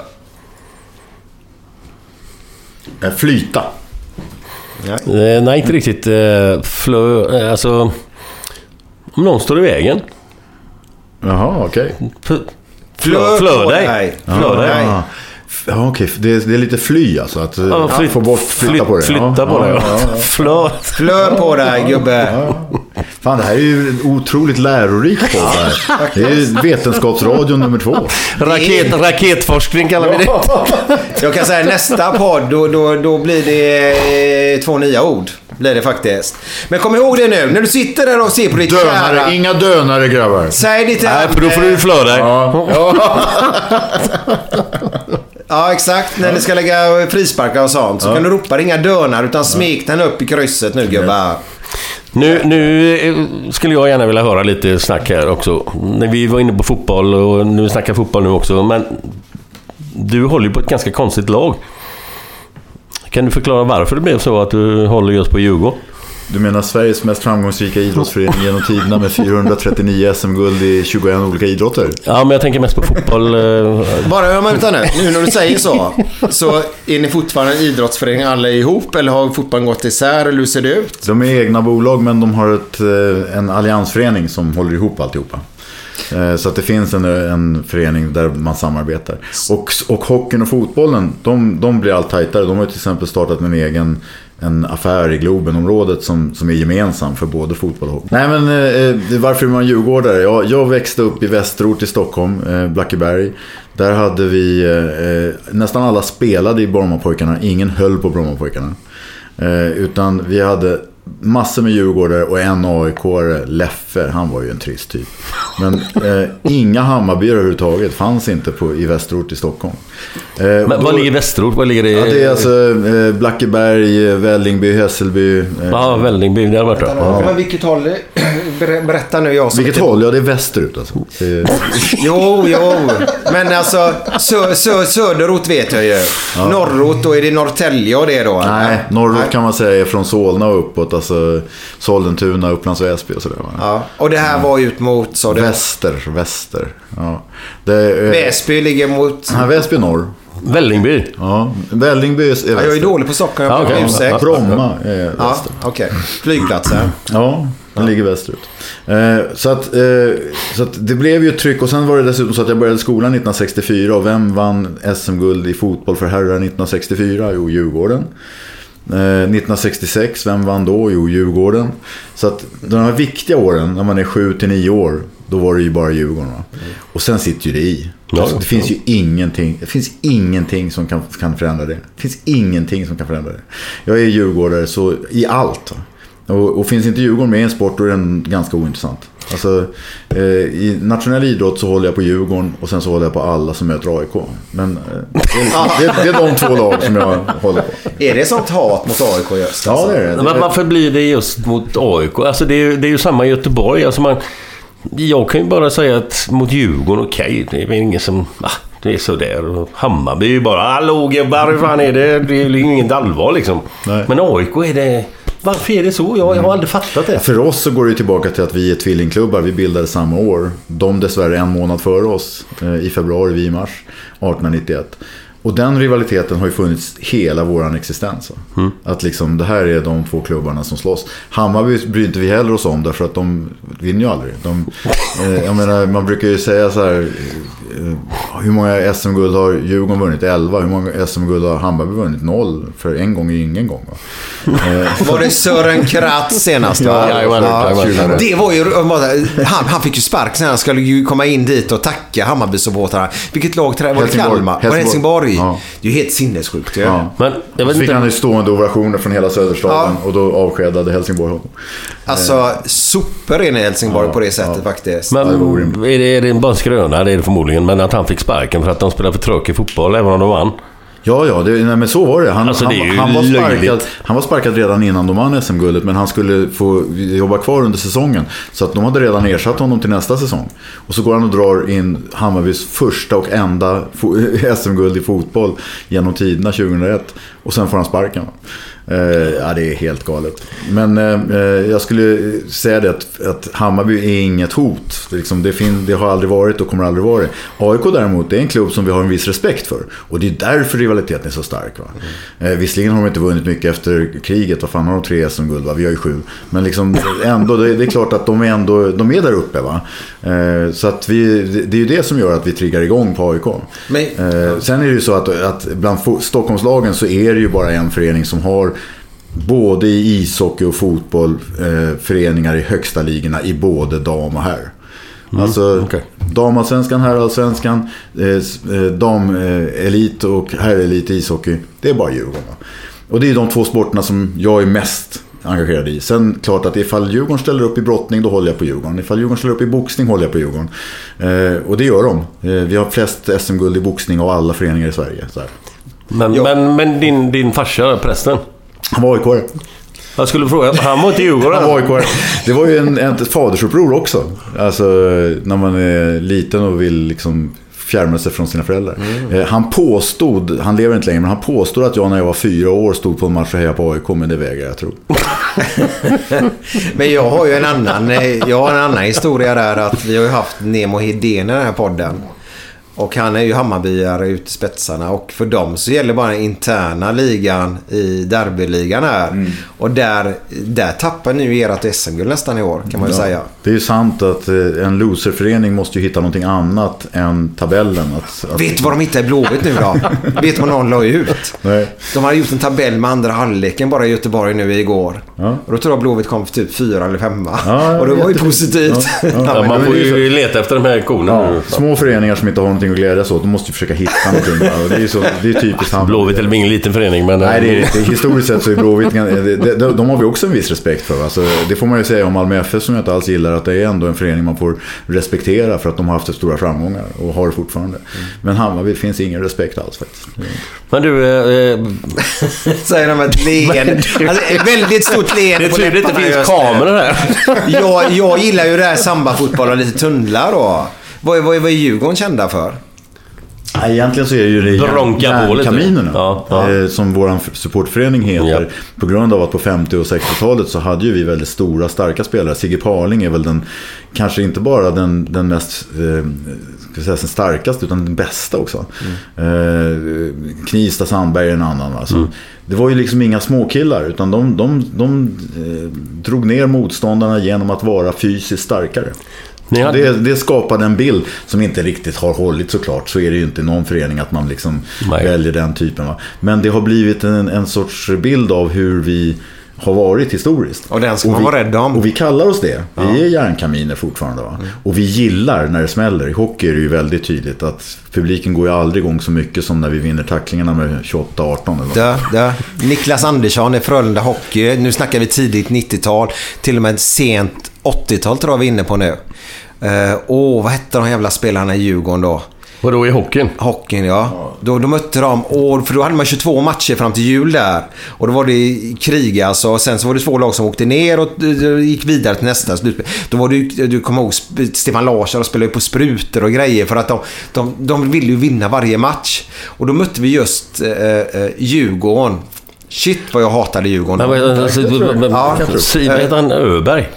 Eh, Flyta. Eh, nej, inte riktigt. Eh, flö... Alltså... Om någon står i vägen. Jaha, okej. F- Flö, flö dig. Flö dig. Ja, ja, okej. Det, är- det är lite fly alltså. Att Ja, ja, flyt- få bort, flytta flyt- på det. Flytta ja, på det, ja. ja. Flö. Flö på dig gubbe. Fan, det här är ju en otroligt lärorik podd här. Det är ju Vetenskapsradion nummer två. Raket, raketforskning kallar vi det. Jag kan säga nästa podd, då, då, då blir det eh, två nya ord. Blir det faktiskt. Men kom ihåg det nu, när du sitter där och ser på ditt kära... Dönare, inga dönare grabbar. Säg ditt Nej, för då får du flö dig. Ja, exakt. När ni ska lägga frisparkar och sånt så kan du ropa inga dönar utan smek den upp i krysset nu gubbar. Nu, nu eh, skulle jag gärna vilja höra lite snack här också. När vi var inne på fotboll och nu snackar fotboll nu också. Men du håller ju på ett ganska konstigt lag. Kan du förklara varför det blev så att du håller just på Djurgården? Du menar Sveriges mest framgångsrika idrottsförening genom tiderna med 439 SM-guld i 21 olika idrotter? Ja, men jag tänker mest på fotboll. eh, Bara, ja, men vänta nu. Nu när du säger så. Så är ni fortfarande en idrottsförening alla ihop eller har fotbollen gått isär eller hur ser det ut? De är egna bolag men de har ett, eh, en alliansförening som håller ihop alltihopa. Eh, Så att det finns en, en förening där man samarbetar. Och, och hockeyn och fotbollen, de, de blir allt tajtare. De har till exempel startat en egen en affär i Globenområdet som, som är gemensam för både fotboll och hockey. Nej men eh, eh varför är man djurgårdare? Jag, jag växte upp i västerort i Stockholm, eh, Blackeberg. Där hade vi, eh, eh, nästan alla spelade i Brommapojkarna, ingen höll på Brommapojkarna. Eh, utan vi hade massor med djurgårdare och en aik Leffe, han var ju en trist typ. Men eh, inga Hammarbyare överhuvudtaget fanns inte på, i västerort i Stockholm. Eh, Men då- var ligger Västerort? Var ligger det? Ja, det är alltså eh, Blackeberg, eh, Vällingby, Hässelby. Eh, Ja, Vällingby. Det har varit det. Ja. Men vilket håll? Ber- Berätta nu jag som Vilket inte- håll? Ja, det är västerut alltså. Jo, jo. Men alltså sö, sö, söderut vet jag ju. Norrut, då är det Norrtälje och det då? nej, norrut kan man säga är från Solna och uppåt. Alltså Sollentuna, Upplands Väsby och sådär. Ja, och det här var ut mot, sa du? Väster, väster. Ja. Det, eh, Väsby ligger mot... Ja, Väsby norr. Vällingby. Ja, Vällingby är väster. Ja, jag är dålig på Stockholm, jag Ja, ursäkt. Bromma är Ja, väster. okej. Flygplatsen. Ja, den ligger västerut. Eh, så, att, eh, så att det blev ju ett tryck och sen var det dessutom så att jag började skolan 1964 och vem vann SM-guld i fotboll för herrar 1964? Jo, Djurgården. Eh, 1966, vem vann då? Jo, Djurgården. Så att de här viktiga åren, när man är 7 till 9 år, då var det ju bara Djurgården. Va? Och sen sitter ju det i. Alltså, det finns ju ingenting, det finns ingenting som kan, kan förändra det. Det finns ingenting som kan förändra det. Jag är djurgårdare så i allt. Och, och finns inte Djurgården med i en sport då är den ganska ointressant. Alltså, eh, I nationell idrott så håller jag på Djurgården och sen så håller jag på alla som möter AIK. Men eh, det, är det, det är de två lag som jag håller på. Är det sånt hat mot AIK just? Ja, det är det. Men varför blir det just mot AIK? Alltså det är, ju- det är ju samma i Göteborg. Alltså man, jag kan ju bara säga att mot Djurgården, okej, det är ingen som... Ah, det är sådär. Hammarby är ju bara... Hallå gubbar, hur fan är det? Det är ju inget allvar liksom. Nej. Men AIK är det... Varför är det så? Jag, jag har aldrig fattat det. För oss så går det tillbaka till att vi är tvillingklubbar. Vi bildades samma år. De dessvärre en månad före oss. eh, I februari, vi i mars 1891. Och den rivaliteten har ju funnits hela vår existens. va? Att liksom, det här är de två klubbarna som slåss. Hammarby bryr inte vi heller oss om därför att de vinner ju aldrig. De, eh, jag menar, man brukar ju säga så här. eh, Hur många SM-guld har Djurgården vunnit? 11. Hur många SM-guld har Hammarby vunnit? Noll. För en gång är ju ingen gång. Va? Eh, Var det Sören Kratz senast va? Ja, jajamän, jajamän. Det var ju... Han, han fick ju spark sen. Han skulle ju komma in dit och tacka Hammarbysupportrarna. Vilket lag? Var det Helsingborg. Kalmar? Var det Helsingborg. Helsingborg? Ja. Det är ju helt sinnessjukt ju. Ja. Men jag vet Så fick inte... han ju stående ovationer från hela Söderstaden och då avskedade Helsingborg honom. Alltså, sopor är ni i Helsingborg på det sättet faktiskt. Men är det, är det bara en skröna? Det är det förmodligen. Men att han fick sparken för att de spelade för tråkig fotboll, även om de vann. Ja, ja, det, nej, men så var det. Han, Alltså, det han, han, var sparkad, han var sparkad redan innan de vann SM-guldet, men han skulle få jobba kvar under säsongen. Så att de hade redan ersatt honom till nästa säsong. Och så går han och drar in Hammarbys första och enda SM-guld i fotboll genom tiderna 2001. Och sen får han sparken. Eh, ja, det är helt galet. Men eh, jag skulle säga det att, att Hammarby är inget hot. Det, liksom, det, fin- det har aldrig varit och kommer aldrig vara det. AIK däremot, det är en klubb som vi har en viss respekt för. Och det är därför rivaliteten är så stark. Va? Eh, visserligen har de inte vunnit mycket efter kriget. Vad fan har de tre SM-guld? Vi har ju sju. Men liksom, ändå, det, är klart att de är, ändå, de är där uppe. Va? Så att vi, det, är ju det som gör att vi triggar igång på AIK. Men- sen är det ju så att, att bland Stockholmslagen så är det ju bara en förening som har både i ishockey och fotboll eh, föreningar i högsta ligorna i både dam och herr. alltså okej. damallsvenskan, herrallsvenskan, eh, s- eh, damelit och herrelit i ishockey. Det är bara Djurgården. va? Och det är de två sporterna som jag är mest engagerad i. Sen klart att ifall Djurgården ställer upp i brottning då håller jag på Djurgården. Ifall Djurgården ställer upp i boxning håller jag på Djurgården. Eh, och det gör de. Eh, vi har flest SM-guld i boxning av alla föreningar i Sverige. Så här. Men, Ja. men, men din, din farsa, prästen. Han var AIK. Jag skulle fråga, han var inte Djurgården? Han var. Det var ju en, ett fadersuppror också. Alltså när man är liten och vill liksom fjärma sig från sina föräldrar. Eh, Han påstod, han lever inte längre, men han påstod att jag när jag var fyra år stod på en match och hejade på AIK, men det vägrar jag tro. Men jag har ju en annan, eh, jag har en annan historia där att vi har ju haft Nemo Hedén i den här podden. Och han är ju Hammarbyare ute i spetsarna och för dem så gäller bara den interna ligan i derbyligan här. Och där, där tappar ni ju ert SM-guld nästan i år kan man ju Ja. säga. Det är ju sant att eh, en loserförening måste ju hitta någonting annat än tabellen. Att, att... Vet du vad de hittade i Blåvitt nu då? Vet du vad någon la ut? Nej. De hade gjort en tabell med andra halvleken bara i Göteborg nu igår. Ja. Och då tror jag Blåvitt kom för typ fyra eller femma. Ja, och det var ju positivt. Ja, ja. Ja, man får ju leta efter de här nu. små föreningar som inte har någonting att glädjas åt, de måste ju försöka hitta någonting. det är så, det är typiskt Hammarby. Blåvitt är ingen liten förening, men... Nej, det är det inte. Historiskt sett så är Blåvitt, de, de, de har vi också en viss respekt för. Alltså, det får man ju säga om Malmö FF som jag inte alls gillar, att det är ändå en förening man får respektera för att de har haft stora framgångar och har det fortfarande. Men Hammarby finns ingen respekt alls faktiskt. Men du, eh, eh, Säger de med ett leende. Alltså, väldigt stort leende det är på tur det finns kameror här. jag, jag gillar ju det här sambafotboll och lite tunnlar då. Vad, är- vad, är- vad är Djurgården kända för? Egentligen så är det ju det. Järnkaminerna. Ja, ja. eh, Som vår supportförening heter. Ja. På grund av att på 50 och 60-talet så hade ju vi väldigt stora, starka spelare. Sigge Parling är väl den, kanske inte bara den, den mest, eh, ska säga, den starkaste, utan den bästa också. Eh, Knivsta Sandberg är en annan. Alltså. Det var ju liksom inga småkillar, utan de, de, de eh, drog ner motståndarna genom att vara fysiskt starkare. Hade- Det, det skapade en bild som inte riktigt har hållit såklart. Så är det ju inte i någon förening att man liksom Nej. väljer den typen. Va? Men det har blivit en, en sorts bild av hur vi har varit historiskt. Och den ska man vi, vara rädd om. Och vi kallar oss det. Vi är järnkaminer fortfarande. Va? Och vi gillar när det smäller. I hockey är det ju väldigt tydligt att publiken går ju aldrig igång så mycket som när vi vinner tacklingarna med 28-18. eller vad. Där, där. Niklas Andersson i Frölunda Hockey. Nu snackar vi tidigt 90-tal. Till och med sent 80-tal tror jag vi är inne på nu. Åh, uh, oh, vad hette de jävla spelarna i Djurgården då? Vadå i hockeyn? Hockeyn ja. Då, då mötte de, år, för då hade man 22 matcher fram till jul där. Och då var det krig alltså. Och sen så var det två lag som åkte ner och eh, gick vidare till nästa slutspel. Då var det ju- du kommer ihåg, Stefan Larsson spelade ju på sprutor och grejer för att de, de, de ville ju vinna varje match. Och då mötte vi just eh, eh, Djurgården. Shit vad jag hatade Djurgården. Men, men, alltså, men, Ja. Vad heter han? Öberg?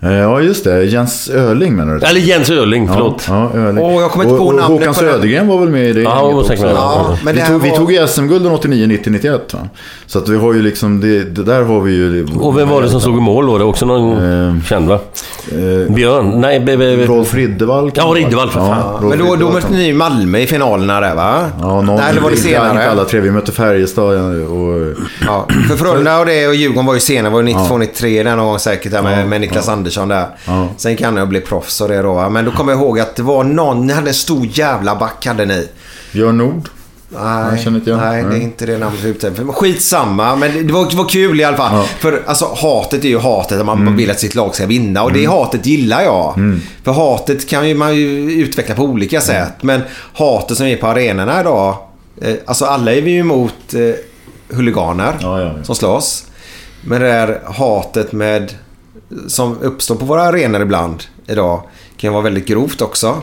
Eh, Ja, just det. Jens Öling menar du? Eller Jens Öling, förlåt. Ja, ja Öling. Åh, jag kommer inte och, på och namnet Håkan. Södergren var väl med i det Ja, var säkert med. Ja, men vi, det tog, vi var- tog ju SM-gulden 89, 90, 91 va? Så att vi har ju liksom, det, det där har vi ju... Och vem var det som slog i mål då? Det var också någon Eh, känd va? eh, Björn? Nej, be, be, be. Rolf Riddervall. kan Ja, det vara. Riddervall, för fan. Rolf Men då, då mötte ni Malmö i finalerna där va? Ja, någon, Nej, eller var det Inte senare? alla tre. Vi mötte Färjestad och... Ja, för Frölunda och det och Djurgården var ju senare. var ju 92-93 där någon gång säkert där med, Ja, med Niklas Andersson där. Ja. Sen kan jag bli proffs och det då. Men då kommer jag ihåg att det var någon, ni hade en stor jävla back hade ni. Björn Nord. Nej, igen. nej, det är Nej. inte det namnet vi är ute efter. Skitsamma, men det- var, det var kul i alla fall. Ja. För alltså hatet är ju hatet att man Mm. vill att sitt lag ska vinna. Och det hatet gillar jag. För hatet kan ju man ju utveckla på olika sätt. Men hatet som är på arenorna idag. Eh, alltså alla är vi ju emot eh, huliganer ja, ja. som slåss. Men det där hatet med som uppstår på våra arenor ibland idag kan vara väldigt grovt också.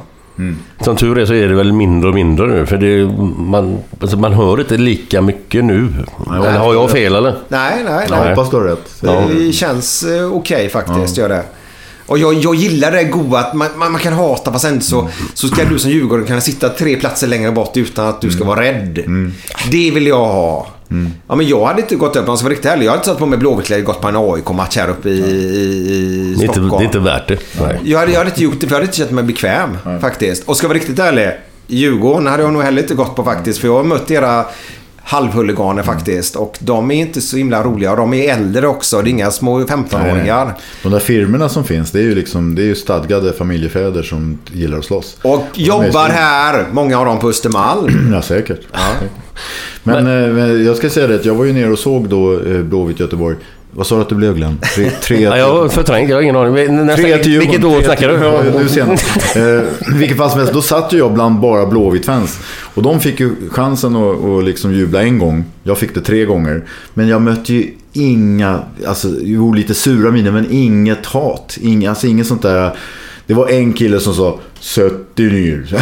Som tur är så är det väl mindre och mindre nu. För det, man, alltså man hör inte lika mycket nu. Eller har jag fel eller? Nej, nej, Jag nej. hoppas du har rätt. Det känns eh, okej faktiskt, gör det. Och jag, jag gillar det goa att man, man, man kan hata fast ändå så, så ska du som Djurgården kunna sitta tre platser längre bort utan att du ska vara rädd. Det vill jag ha. Ja, men jag hade inte gått upp, om jag riktigt ärlig. Jag hade inte satt på mig blåvitt gått på en AIK-match här uppe i, i, i Det är, inte, Stockholm. det är inte värt det. Nej. Jag hade, jag hade inte gjort det för jag hade inte känt mig bekväm faktiskt. Och ska jag vara riktigt ärlig. Djurgården hade jag nog heller inte gått på faktiskt. För jag har mött era halvhuliganer faktiskt. Och de är inte så himla roliga. Och de är äldre också. Det är inga små 15-åringar. De där firmorna som finns, det är ju liksom, det är ju stadgade familjefäder som gillar att slåss. Och är jobbar här. Många av dem på Östermalm. Ja, säkert. Men, eh, men jag ska säga det att jag var ju nere och såg då eh, Blåvitt Göteborg. Vad sa du att det blev Glenn? Tre, tre Ja, jag var förträngd, jag har ingen aning. Nästa, Tre till Djurgården. vilket år snackar till- du? Ja, du ser. Eh, vilket fall som helst, då satt ju jag bland bara Blåvitt-fans. Och de fick ju chansen att, att liksom jubla en gång. Jag fick det tre gånger. Men jag mötte ju inga, alltså jo lite sura miner, men inget hat. Inga, alltså inget sånt där. Det var en kille som sa Sätt dig ner.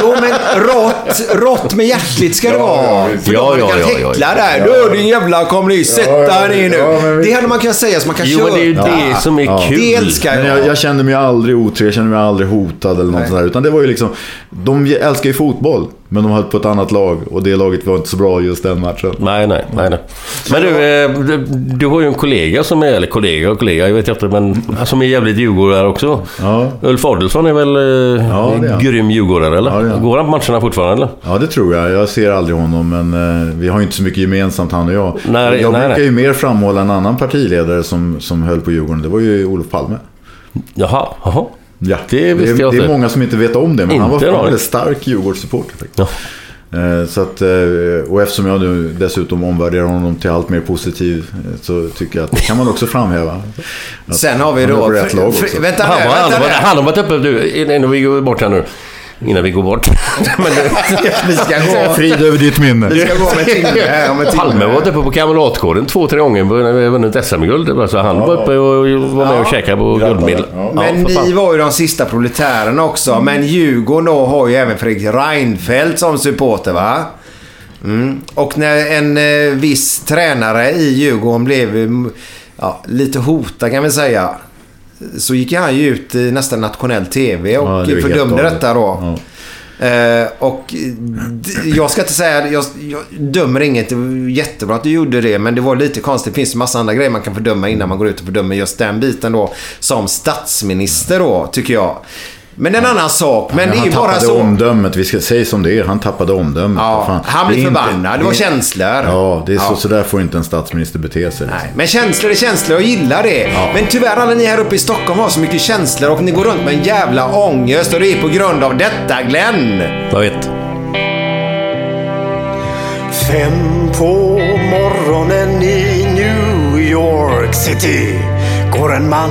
Jo men rått, rått med hjärtligt ska det Ja, vara. ja, Ja, då man ja, kan ja, ja, häckla ja. där. Du din jävla kommunist. Sätt Ja, ja, dig ner nu. ja, det hade man kunnat säga så man kan Jo, köra. men det är ju det som är Ja. kul. Det älskar Men jag. jag, jag kände mig aldrig otrevlig, jag kände mig aldrig hotad eller något sånt där. Utan det var ju liksom, de älskar ju fotboll. Men de höll på ett annat lag och det laget var inte så bra just den matchen. Nej, nej, nej, nej. Men du, eh, du, har ju en kollega som är, eller kollega och kollega, jag vet inte, men som är jävligt djurgårdare också. Ja. Ulf Adelsson är väl eh, Ja, är grym djurgårdare, eller? Ja, han. Går han på matcherna fortfarande, eller? Ja, det tror jag. Jag ser aldrig honom, men eh, vi har ju inte så mycket gemensamt han och jag. Nej, jag nej, brukar nej. ju mer framhålla en annan partiledare som, som höll på Djurgården. Det var ju Olof Palme. Jaha, jaha. Ja, Det visste det, jag det är inte. många som inte vet om det, men han var Inte en väldigt stark Djurgårdssupporter. Ja. Eh, Så att, eh, och eftersom jag nu dessutom omvärderar honom till allt mer positiv eh, så tycker jag att det kan man också framhäva. Att Sen har vi då... Han, nu, nu. har varit uppe, du, innan vi går bort här nu. Innan vi går bort. Men Vi ska gå... Frid över ditt minne. Vi ska gå om en timme. här, Om en timme. Palme varit uppe på Kamratgården två, tre gånger och vunnit SM-guld. Så han var uppe och var med och käkade på guldmedel. Ja. Men ni var ju de sista proletärerna också. Men Djurgården då har ju även Fredrik Reinfeldt som supporter va? Mm. Och när en eh, viss tränare i Djurgården blev mm, ja, lite hotad kan vi säga. Så gick han ju ut i nästan nationell TV och Ja, det fördömde detta då. Ja. Eh, och jag ska inte säga, jag, jag dömer inget. Det var jättebra att du gjorde det. Men det var lite konstigt. Det finns ju massa andra grejer man kan fördöma innan man går ut och fördömer just den biten då. Som statsminister då, tycker jag. Men en annan sak. Men det är han ju bara tappade så. omdömet, vi ska säga som det är. Han tappade omdömet. Ja, han blev inte- förbannad. Det var känslor. Ja, det är så, Ja. så där får inte en statsminister bete sig. Nej, men känslor är känslor. Jag gillar det. Men tyvärr alla ni här uppe i Stockholm har så mycket känslor och ni går runt med en jävla ångest och det är på grund av detta Glenn. Jag vet. Fem på morgonen i New York City går en man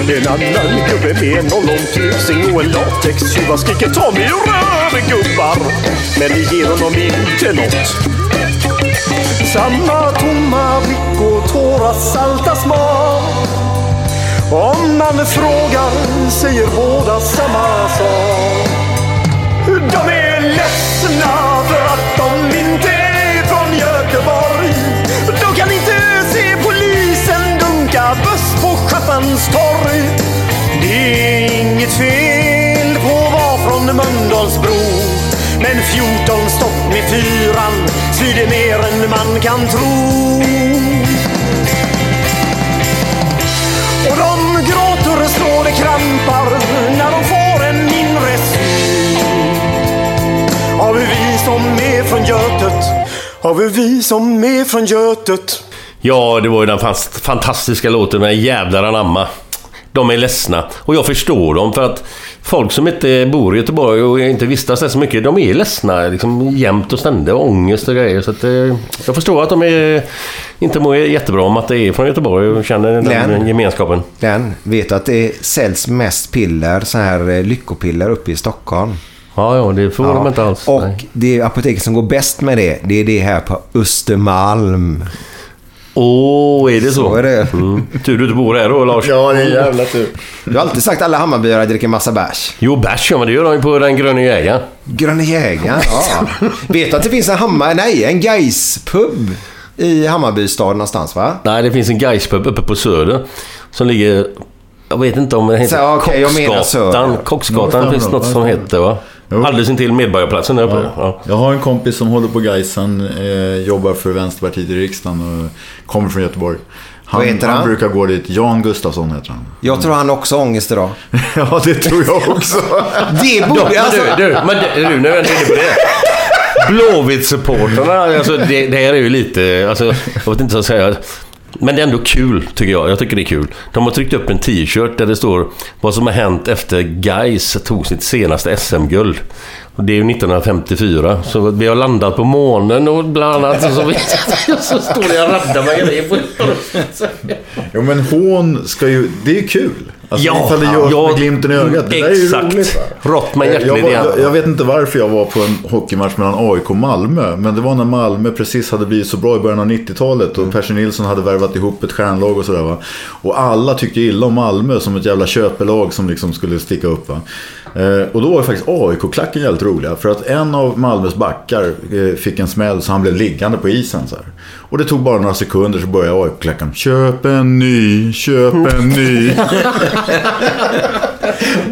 En annan gubbe med en ollontusing och en latextjuva skriker ta mig rör gubbar. Men det ger honom inte nåt. Samma tomma blick och tårar salta smak. Om man frågar säger båda samma sak. De är ledsna för att de inte buss torg. Det är inget fel på att vara från Mölndalsbro. Men 14 stopp med fyran svider mer än man kan tro. Och de gråter och slår det krampar när de får en inre syn av vi som är från Götet, av vi som är från Götet. Ja, det var ju den fantastiska låten med Jävlar anamma. De är ledsna. Och jag förstår dem för att folk som inte bor i Göteborg och inte vistas där så mycket, de är ledsna liksom jämt och ständigt. Ångest och grejer. Så att, eh, jag förstår att de är, inte mår jättebra om att det är från Göteborg och känner den, Glenn. gemenskapen. Den vet du att det säljs mest piller, så här eh, lyckopiller uppe i Stockholm. Ja, ja, det får de inte alls. Och nej. det apoteket som går bäst med det, det är det här på Östermalm. Åh, oh, är det så? Så är det. Mm. Tur du inte bor här då, Lars. Ja, det är jävla tur. Du har alltid sagt att alla Hammarbyare dricker massa bärs. Jo, bärs ja, men det gör de ju på den gröna jägaren. Gröna jägaren, ja. Vet du att det finns en Hammar... Nej, en Gais-pub i Hammarbystad någonstans, va? Nej, det finns en Gaispub uppe på Söder. Som ligger... Jag vet inte om den heter Så, jag menar Söder. Kocksgatan. Kocksgatan finns något som heter va? Jo. Alldeles intill Medborgarplatsen där uppe. Ja. Jag har en kompis som håller på Gaisan, eh, jobbar för Vänsterpartiet i riksdagen och kommer från Göteborg. Han, heter han? brukar gå dit. Jan Gustafsson heter han. Jag tror han också har ångest idag. ja, det tror jag också. Det borde... Alltså, du, du, men du, nu när jag är inne på det. Blåvitt-supportrarna, alltså det, det här är ju lite... Alltså, jag vet inte vad jag ska säga. Men det är ändå kul, tycker jag. Jag tycker det är kul. De har tryckt upp en t-shirt där det står vad som har hänt efter Gais tog sitt senaste SM-guld. Och det är ju 1954, så vi har landat på månen och bland annat. Så, så, vi, så står jag och raddar med grejer på Jo men hån ska ju, det är ju kul. Alltså, Ja, ifall det görs ja, med glimten i ögat. Det där är ju exakt. roligt. men Eh, jag, jag, jag vet inte varför jag var på en hockeymatch mellan AIK och Malmö. Men det var när Malmö precis hade blivit så bra i början av 90-talet. Och Percy Nilsson hade värvat ihop ett stjärnlag och sådär va. Och alla tyckte illa om Malmö som ett jävla köpelag som liksom skulle sticka upp va. Eh, och då var faktiskt AIK-klacken jävligt roliga. För att en av Malmös backar eh, fick en smäll så han blev liggande på isen så här. Och det tog bara några sekunder så började AIK-klacken. Köp en ny, köp en ny.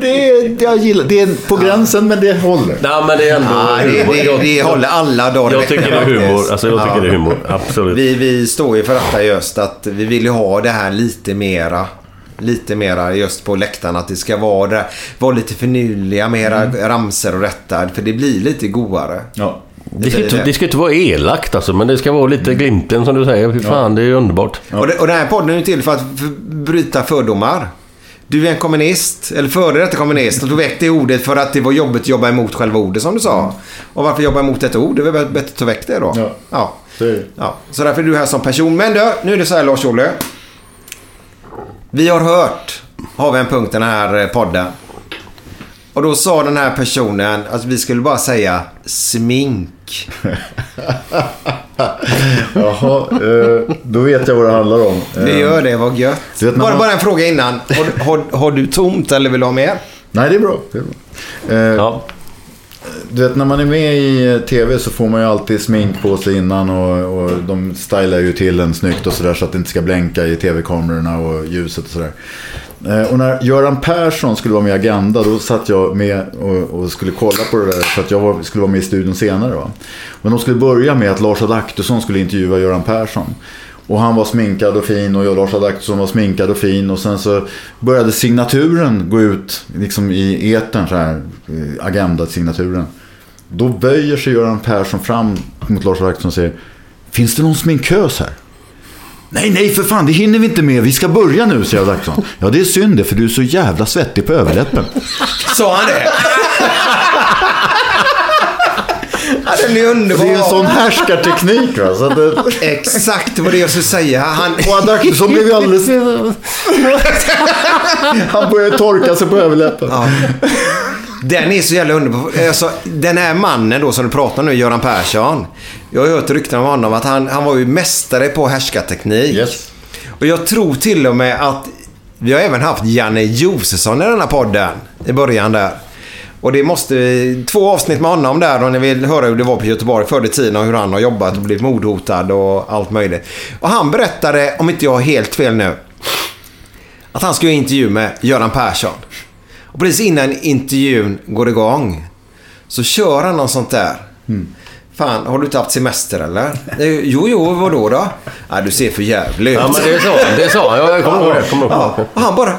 det, är, jag gillar, det är på gränsen men det håller. Nej, men det är ändå Ja, det, humor. det, det håller alla dagar i Jag tycker det är humor. Alltså, jag tycker Ja. det är humor. Absolut. Vi, vi står ju för detta just att vi vill ju ha det här lite mera. Lite mera just på läktaren. Att det ska vara, vara lite förnyliga, mera ramser och rättar. För det blir lite godare. Ja. Det ska, inte, det ska inte vara elakt alltså, men det ska vara lite glimten som du säger. Fy fan, det är underbart. Och, det, och den här podden är ju till för att bryta fördomar. Du är en kommunist, eller före detta kommunist, och du väckte det ordet för att det var jobbigt att jobba emot själva ordet som du sa. Och varför jobba emot ett ord? Det är väl bättre att ta väck det då? Ja. ja. Ja, så därför är du här som person. Men du, nu är det så här Lars-Olle. Vi har hört, har vi en punkt i den här eh, podden. Och då sa den här personen att vi skulle bara säga smink. Jaha, eh, då vet jag vad det handlar om. Vi Eh, gör det, vad gött. vet Bara, man- bara en fråga innan. Har, har, har du tomt eller vill du ha mer? Nej, det är bra. Det är bra. Eh, Ja. Du vet, när man är med i eh, tv så får man ju alltid smink på sig innan och, och de stylar ju till en snyggt och sådär så att det inte ska blänka i tv-kamerorna och ljuset och sådär. Eh, och när Göran Persson skulle vara med i Agenda då satt jag med och, och skulle kolla på det där för att jag var, skulle vara med i studion senare. Va? Men de skulle börja med att Lars Adaktusson skulle intervjua Göran Persson. Och han var sminkad och fin och jag, Lars Adaktusson var sminkad och fin. Och sen så började signaturen gå ut liksom i etern så här. eh, Agenda-signaturen. Då böjer sig Göran Persson fram mot Lars Adaktusson och säger Finns det någon sminkös här? Nej, nej för fan, det hinner vi inte med. Vi ska börja nu, säger Adaktusson. Ja, det är synd det, för du är så jävla svettig på överläppen. Sa han det? ja, den är underbar. Det är en sån härskarteknik va. Så det... Exakt vad det jag skulle säga. Han... Och Adaktusson blev ju alldeles... Han började torka sig på överläppen. Ja. Den är så jävla underbar. Alltså, den här mannen då som du pratar nu, Göran Persson. Jag har hört rykten om honom att han, han var ju mästare på härskarteknik. Yes. Och jag tror till och med att vi har även haft Janne Josefsson i den här podden. I början där. Och det måste... Två avsnitt med honom där och ni vill höra hur det var på Göteborg förr i tiden och hur han har jobbat och blivit mordhotad och allt möjligt. Och han berättade, om inte jag har helt fel nu, att han skulle göra intervju med Göran Persson. Och precis innan intervjun går igång så kör han något sånt där. Fan, har du inte haft semester eller? Jo, jo, vadå då? Nej, du ser för jävlig ut. Ja, men det sa han. Det sa han. Jag kommer ihåg det. Kommer ihåg Ja, och han bara...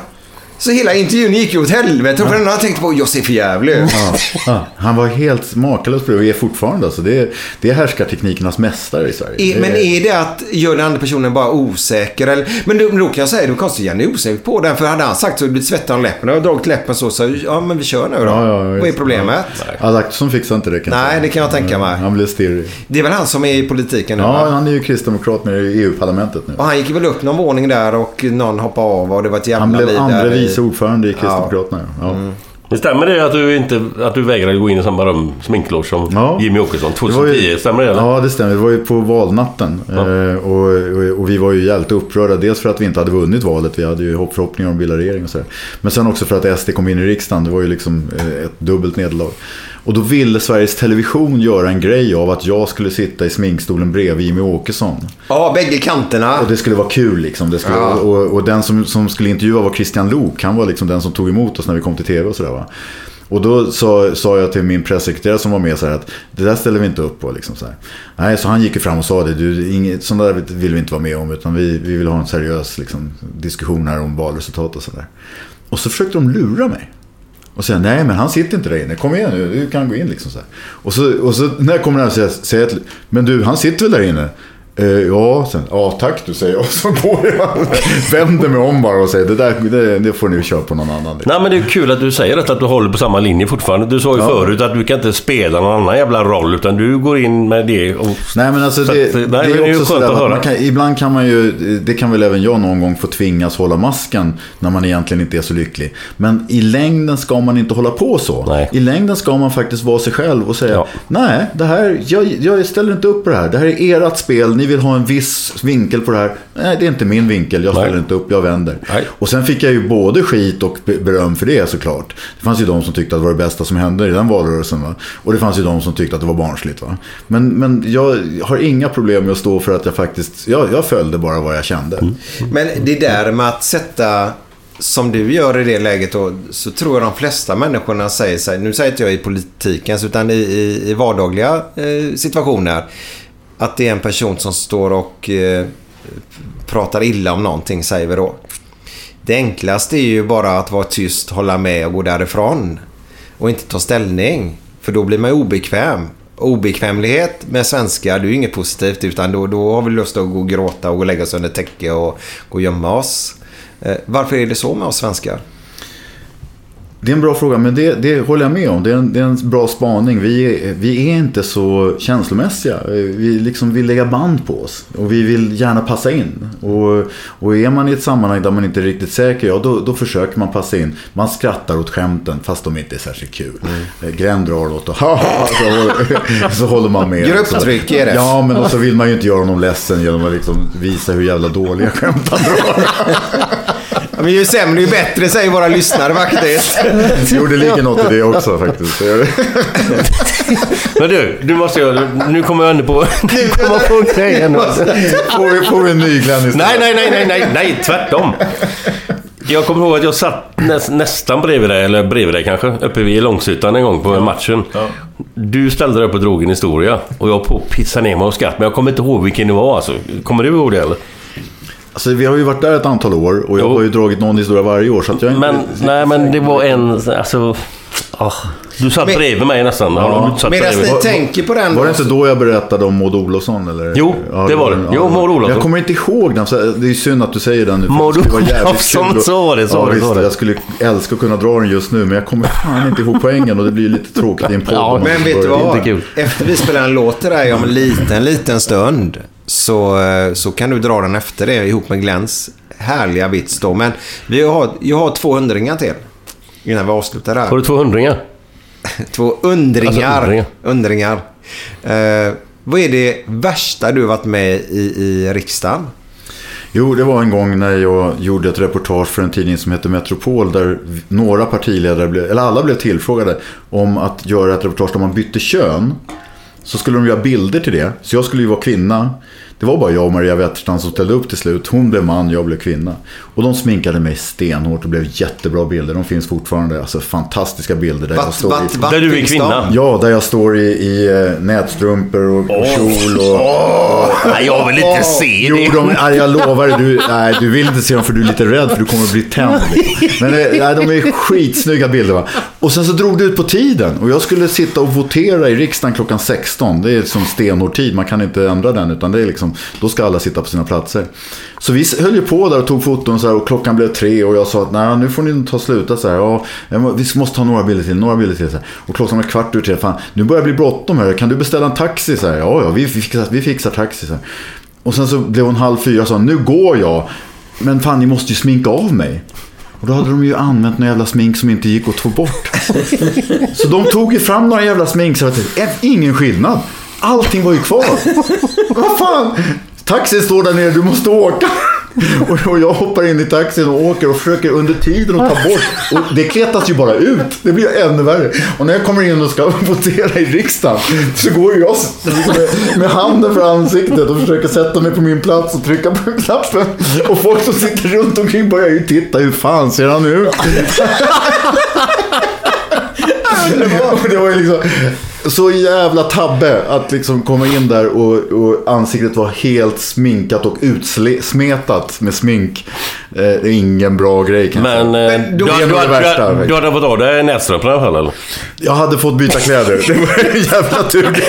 Så hela intervjun gick ju åt helvete. Den har tänkte på, jag ser för jävlig ut. Ja, ja. Han var helt makalös på det och är fortfarande. Alltså. Det, är, det är härskarteknikernas mästare i Sverige. Är, Det men är det att gör den andra personen bara osäker? Eller, men då, då kan jag säga, det var konstigt, Janne är osäker på den. För hade han sagt så, det blivit svettad om läppen och dragit läppen så, så ja men vi kör nu då. Ja, ja, ja, Vad är problemet? Adaktusson fixar inte det kan Nej, säga. det kan jag tänka mig. Han blev stirrig. Det är väl han som är i politiken nu Ja, va? han är ju kristdemokrat med i EU-parlamentet nu. Och han gick väl upp någon våning där och någon hoppade av och det var ett jävla liv där i- vice ordförande i Kristdemokraterna. Ja. Det stämmer det att du, inte, att du vägrade gå in i samma rum, sminkloge, som Ja. Jimmy Åkesson Det var 2010? Stämmer det eller? Ja, det stämmer. Det var ju på valnatten. Ja. Eh, och, och, vi var ju jävligt upprörda. Dels för att vi inte hade vunnit valet. Vi hade ju hopp- förhoppningar om att bilda regering och sådär. Men sen också för att SD kom in i riksdagen. Det var ju liksom eh, ett dubbelt nederlag. Och då ville Sveriges Television göra en grej av att jag skulle sitta i sminkstolen bredvid Jimmy Åkesson. Ja, bägge kanterna. Och det skulle vara kul liksom. Det skulle, Ja. och, och den som, som skulle intervjua var Christian Lok. Han var liksom den som tog emot oss när vi kom till tv och sådär va. Och då sa, sa jag till min pressekreterare som var med så här att det där ställer vi inte upp på. Liksom så här. Nej, så han gick ju fram och sa det. Du, inget, sånt där vill vi inte vara med om. Utan vi, vi vill ha en seriös liksom, diskussion här om valresultat och sådär. Och så försökte de lura mig. Och säga nej men han sitter inte där inne. Kom igen nu, du kan gå in liksom så här. Och så, och så när jag kommer han och säger, säger till, men du han sitter väl där inne? Eh, ja, sen, ja tack du säger jag. Så går jag. Vänder mig om bara och säger det där det, det får ni köra på någon annan. Nej men det är kul att du säger detta, att du håller på samma linje fortfarande. Du sa ju Ja. förut att du kan inte spela någon annan jävla roll, utan du går in med det och... Nej men alltså Så det, att, det, nej, är ju också skönt att att höra. kan, ibland kan man ju, det kan väl även jag någon gång få tvingas hålla masken när man egentligen inte är så lycklig. Men i längden ska man inte hålla på så. I längden ska man faktiskt vara sig själv och säga nej, det här, jag, jag ställer inte upp på det här. Det här är ert spel, ni vill ha en viss vinkel på det här. Nej, det är inte min vinkel, jag ställer inte upp, jag vänder. Och sen fick jag ju både skit och be- beröm för det såklart. Det fanns ju de som tyckte att det var det bästa som hände i den valrörelsen. Va? Och det fanns ju de som tyckte att det var barnsligt. Va? Men, men jag har inga problem med att stå för att jag faktiskt, jag, jag följde bara vad jag kände. Men det där med att sätta, som du gör i det läget, då, så tror jag de flesta människorna säger sig, nu säger inte jag i politikens, utan i, i, i vardagliga eh, situationer, att det är en person som står och eh, pratar illa om någonting, säger vi då. Det enklaste är ju bara att vara tyst, hålla med och gå därifrån. Och inte ta ställning. För då blir man ju obekväm. Obekvämlighet med svenskar, det är ju inget positivt. Utan då, då har vi lust att gå och gråta och gå och lägga oss under täcke och gå och gömma oss. Eh, varför är det så med oss svenskar? Det är en bra fråga, men det, det håller jag med om. Det är en, det är en bra spaning. Vi, är- vi är inte så känslomässiga. Vi liksom vill lägga band på oss. Och vi vill gärna passa in. Och, och är man i ett sammanhang där man inte är riktigt säker, ja då, då försöker man passa in. Man skrattar åt skämten, fast de inte är särskilt kul. Mm. Glenn drar åt och så, håller- så håller man med. Grupptryck är det. Ja, men och så vill man ju inte göra honom ledsen genom att liksom visa hur jävla dåliga skämt han drar. Ja, men ju sämre ju bättre säger våra lyssnare faktiskt. Jo, det ligger något i det också faktiskt. Men du, du måste ju... Nu kommer jag ändå på... Nu kommer jag på grejen. Får vi, får vi en ny Glenn istället? Nej, nej, nej, nej, nej, nej, tvärtom. Jag kommer ihåg att jag satt nä, nästan bredvid dig, eller bredvid dig kanske, uppe vid Långshyttan en gång på matchen. Du ställde dig upp och drog en historia och jag på att pissa ner mig av skratt, men jag kommer inte ihåg vilken det var alltså. Kommer du ihåg det eller? Alltså, vi har ju varit där ett antal år och jag har ju dragit någon historia varje år. Så att jag inte... Men, nej, men det var en... Alltså... ah, du satt bredvid mig nästan. Inte satt Medan bredvid? ni tänker på den... Var det inte då jag berättade om Maud Olofsson? Eller? Jo, det var det. Jo, Maud Olofsson. Jag kommer inte ihåg den. så Det är ju synd att du säger den nu. Maud Olofsson, så var det, så ja, var det, så. Jag skulle älska att kunna dra den just nu. Men jag kommer fan inte ihåg poängen. Och det blir lite tråkigt i en podd. man Men vet du vad? Efter vi spelar en låt till dig om en liten, liten stund så, eh, så kan du dra den efter det ihop med Glens härliga vits då. Men vi har, jag har två hundringar till innan vi avslutar här. Har du två hundringar? Två undringar. Alltså, undringar. undringar. Eh, vad är det värsta du har varit med i, i riksdagen? Jo, det var en gång när jag gjorde ett reportage för en tidning som heter Metropol där några partiledare, blev, eller alla blev tillfrågade om att göra ett reportage där man bytte kön. Så skulle de göra bilder till det. Så jag skulle ju vara kvinna. Det var bara jag och Maria Wetterstrand som ställde upp till slut. Hon blev man, jag blev kvinna. Och de sminkade mig stenhårt och blev jättebra bilder. De finns fortfarande. Alltså fantastiska bilder. Där, Vatt- jag står vatt- i, Där du är kvinna? Ja, där jag står i, i eh, nätstrumpor och, och kjol. Och, Nej, jag vill inte se Jo, det. de, nej, jag lovar dig. Du, nej, du vill inte se dem för du är lite rädd för du kommer att bli tänd. Men eh, nej, de är skitsnygga bilder. Va? Och sen så drog det ut på tiden. Och jag skulle sitta och votera i riksdagen klockan 16. Det är som stenhård tid. Man kan inte ändra den. Utan det är liksom, då ska alla sitta på sina platser. Så vi höll ju på där och tog foton så här, och klockan blev tre. Och jag sa att nej, nu får ni ta sluta så här. Ja, vi måste ta några bilder till. Några bilder till. Så här. Och klockan var kvart ur tre. Fan, nu börjar det bli bråttom här. Kan du beställa en taxi? Så här, ja, ja, vi fixar, vi fixar taxi. Så här. Och sen så blev hon halv fyra och sa nu går jag. Men fan ni måste ju sminka av mig. Och då hade de ju använt några jävla smink som inte gick att få bort. Så de tog ju fram några jävla smink så att ingen skillnad. Allting var ju kvar. Vad fan? Taxin står där nere, du måste åka. Och jag hoppar in i taxin och åker och försöker under tiden att ta bort. Och det kletas ju bara ut. Det blir ännu värre. Och när jag kommer in och ska votera i riksdagen så går jag liksom med, handen för ansiktet och försöker sätta mig på min plats och trycka på knappen. Och folk som sitter runt omkring börjar ju titta. Hur fan ser han ut? Och det var ju liksom... så jävla tabbe att liksom komma in där och, och ansiktet var helt sminkat och utsmetat med smink. Eh, det är ingen bra grej kan jag Men, eh, du, Det är du, du, det värsta, du, du hade fått av dig nässtrumporna i alla fall eller? Jag hade fått byta kläder. Det var en jävla tur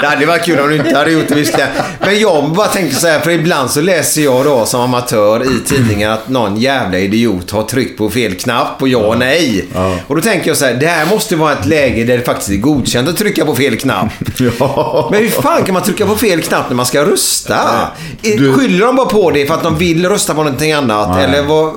Det hade varit kul om du inte hade gjort det. Visst. Men jag bara tänker så här, för ibland så läser jag då som amatör i tidningen att någon jävla idiot har tryckt på fel knapp på ja och nej. Och då tänker jag så här, det här måste vara ett läge där det faktiskt är godkänt att trycka på fel knapp. Ja. Men hur fan kan man trycka på fel knapp när man ska rösta? Du- Skyller de bara på det för att de vill rösta på någonting annat? Nej. Eller vad?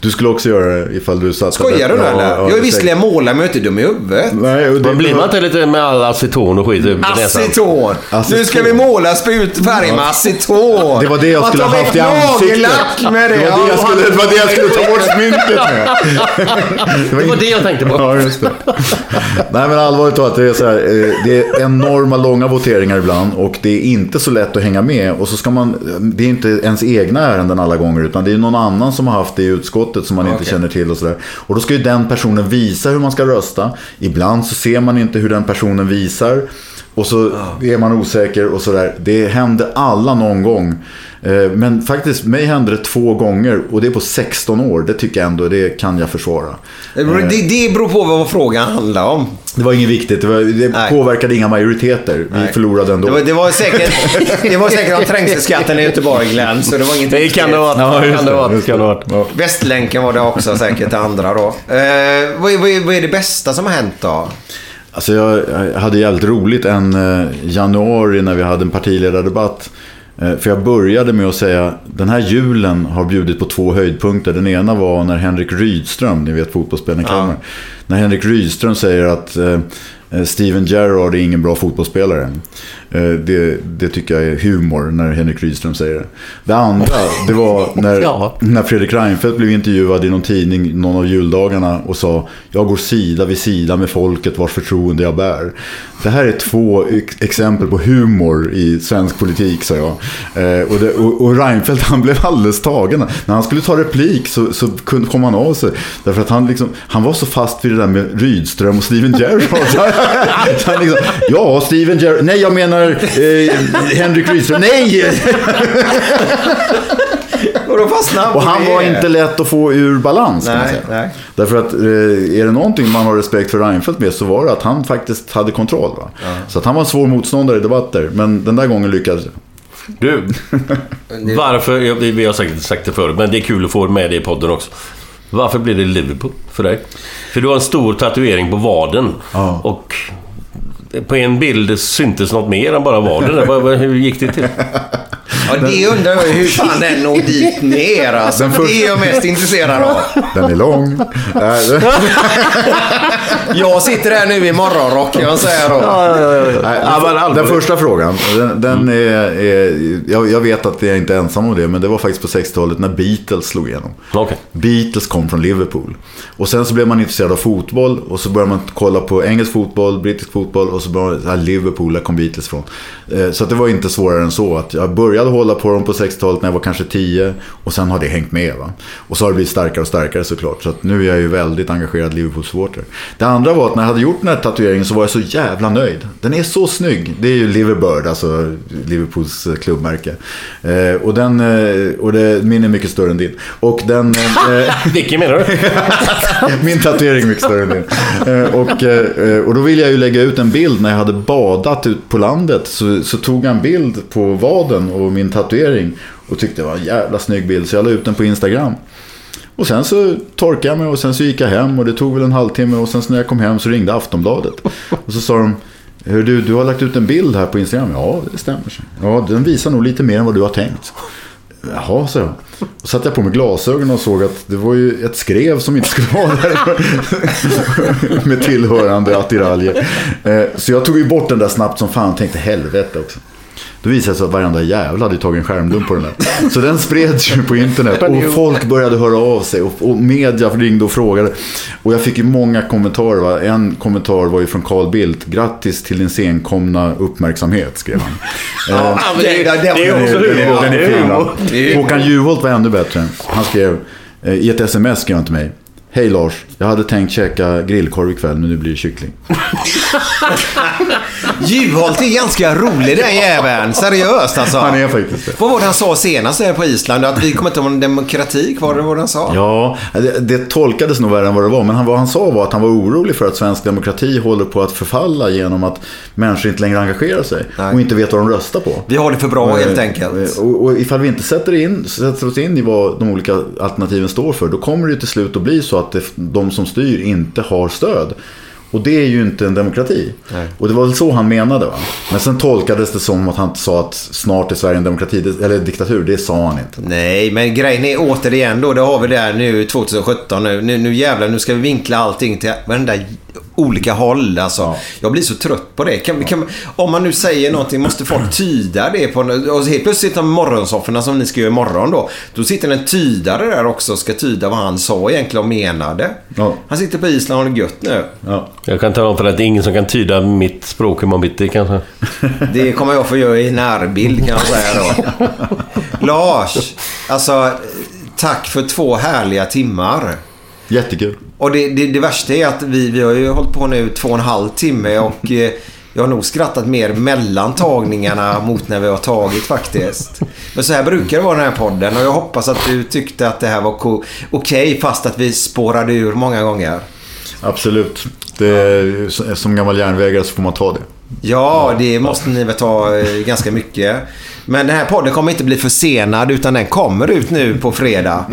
Du skulle också göra det ifall du satt Skojar du nu eller? ja, jag är visserligen målare men jag är inte dum i huvudet. Nej, det Men blir man inte lite med all aceton och skit i? Aceton. Aceton. Nu ska vi måla sprutfärg med aceton. Det var det jag skulle ha haft i ansiktet. med det. Det var det jag skulle, det var det jag skulle ta bort sminket med. Det var det jag tänkte på. Ja, just det. Nej, men allvarligt talat, det är så här, eh, det är enorma långa voteringar ibland och det är inte så lätt att hänga med. Och så ska man, det är inte ens egna ärenden alla gånger, utan det är någon annan som har haft det i utskottet som man inte Okej. känner till och sådär. Och då ska ju den personen visa hur man ska rösta. Ibland så ser man inte hur den personen visar. Och så är man osäker och sådär. Det hände alla någon gång. Eh, Men faktiskt, mig hände det två gånger och det är på 16 år. Det tycker jag ändå, det kan jag försvara. Det, det beror på vad frågan handlar om. Det var inget viktigt, det, var, det Nej. påverkade inga majoriteter. Vi Nej. förlorade ändå. Det var, det var säkert, det var säkert om trängselskatten i Göteborg, Glenn. Så det var inget Det kan det. Ja, det vara. Ja. Västlänken var det också säkert det andra då. Eh, vad, är- vad, vad är det bästa som har hänt då? Alltså jag jag hade jävligt roligt en eh, januari när vi hade en partiledardebatt. Eh, För jag började med att säga den här julen har bjudit på två höjdpunkter. Den ena var när Henrik Rydström, ni vet fotbollsspelaren i Kalmar. När Henrik Rydström säger att eh, Steven Gerrard är ingen bra fotbollsspelare. Eh, Det, det tycker jag är humor när Henrik Rydström säger det. Det andra, det var när, Ja. när Fredrik Reinfeldt blev intervjuad i någon tidning någon av juldagarna och sa Jag går sida vid sida med folket vars förtroende jag bär. Det här är två ex- exempel på humor i svensk politik, sa jag. Eh, och, det, och, och Reinfeldt han blev alldeles tagen. När han skulle ta replik så, så kunde- kom han av sig. Därför att han, liksom, han var så fast vid det där med Rydström och Steven Gerrard. Han- liksom, ja, Steven Gerrard. Nej, jag menar eh, Henrik Rydström. Nej! Och han var inte lätt att få ur balans kan man Nej, säga. nej. Därför att eh, är det någonting man har respekt för Reinfeldt med så var det att han faktiskt hade kontroll. Va? Så att han var en svår motståndare i debatter. Men den där gången lyckades jag. Du, varför, ja, vi vi har säkert sagt det förut, men det är kul att få med det i podden också. Varför blir det Liverpool för dig? För du har en stor tatuering på vaden. Ja. Och på en bild syntes något mer än bara vaden. Vad- vad- Hur gick det till? Ja, det undrar jag hur fan den når dit ner alltså. Den första- Det är jag mest intresserad av. Den är lång. Äh, Jag sitter här nu i morgonrock kan jag säga då. Nej, Ja, men den, första frågan, den, den är, är jag, jag vet att jag är inte är ensam om det, men det var faktiskt på 60-talet när Beatles slog igenom. Okej. Beatles kom från Liverpool. Och sen så blev man intresserad av fotboll och så började man kolla på engelsk fotboll, brittisk fotboll och så började man, Liverpool, där kom Beatles från. Eh, Så att det var inte svårare än så. Att jag började hålla på dem på 60-talet när jag var kanske 10 och sen har det hängt med. Va? Och så har det blivit starkare och starkare såklart. Så att nu är jag ju väldigt engagerad Liverpool-supporter. Det andra var att när jag hade gjort den här tatueringen så var jag så jävla nöjd. Den är så snygg. Det är ju Liverbird, alltså Liverpools eh, klubbmärke. Eh, och, den, eh, och det, min är mycket större än din. Och den... eh, Vilken menar du? Min tatuering är mycket större än din. Eh, Och, eh, och då ville jag ju lägga ut en bild när jag hade badat ut på landet. Så, så tog jag en bild på vaden och min tatuering. Och tyckte det var en jävla snygg bild. Så jag la ut den på Instagram. Och sen så torkade jag mig och sen så gick jag hem. Och det tog väl en halvtimme. Och sen så när jag kom hem så ringde Aftonbladet. Och så sa de. Hör du, du har lagt ut en bild här på Instagram. Ja, det stämmer. Ja, den visar nog lite mer än vad du har tänkt. Jaha, sa jag. Och satte jag på mig glasögonen och såg att det var ju ett skrev som inte skulle vara där. Med tillhörande attiraljer. Eh, så jag tog ju bort den där snabbt som fan och tänkte helvete också. Då visade det sig att varenda jävla hade tagit en skärmdump på den där. Så den spreds ju på internet och folk började höra av sig och, och media ringde och frågade. Och jag fick ju många kommentarer. Va? En kommentar var ju från Carl Bildt. Grattis till din senkomna uppmärksamhet, skrev han. Eh, det, det är också humor. Det är? Håkan Juholt var ännu bättre. Han skrev eh, i ett sms skrev han till mig. Hej Lars, jag hade tänkt käka grillkorv ikväll men nu blir det kyckling. Juholt är ganska rolig den jäveln. Seriöst alltså. Han är faktiskt det. Vad var det han sa senast där på Island? Att vi kommer inte ha en demokrati kvar, eller vad han sa? Ja, det, det tolkades nog värre än vad det var. Men han, vad han sa var att han var orolig för att svensk demokrati håller på att förfalla genom att människor inte längre engagerar sig. Och inte vet vad de röstar på. Vi har det för bra helt Eh, enkelt. Och, och ifall vi inte sätter, in, sätter oss in i vad de olika alternativen står för, då kommer det till slut att bli så att det, de som styr inte har stöd. Och det är ju inte en demokrati. Och det var väl så han menade va? Men sen tolkades det som att han sa att snart är Sverige en demokrati, eller diktatur. Det sa han inte. Nej, men grejen är återigen då, det har vi där nu 2017 nu. Nu, nu jävlar, nu ska vi vinkla allting till varenda olika håll. Alltså. Jag blir så trött på det. Kan, kan, om man nu säger någonting måste folk tyda det på... Och helt plötsligt sitter morgonsofforna som ni ska göra imorgon då. Då sitter en tydare där också och ska tyda vad han sa egentligen och menade. Han sitter på Island och har det gött nu. Jag kan tala om för att det är ingen som kan tyda mitt språk imorgon bitti kanske. Det kommer jag få göra i närbild kan jag säga då. Lars, alltså tack för två härliga timmar. Jättekul. Och det, det, det värsta är att vi, vi har ju hållit på nu två och en halv timme och eh, jag har nog skrattat mer mellan tagningarna mot när vi har tagit faktiskt. Men så här brukar det vara i den här podden och jag hoppas att du tyckte att det här var okej fast att vi spårade ur många gånger. Absolut. Det är, som gammal järnvägare så får man ta det. Ja, det måste ni väl ta eh, ganska mycket. Men den här podden kommer inte bli försenad utan den kommer ut nu på fredag.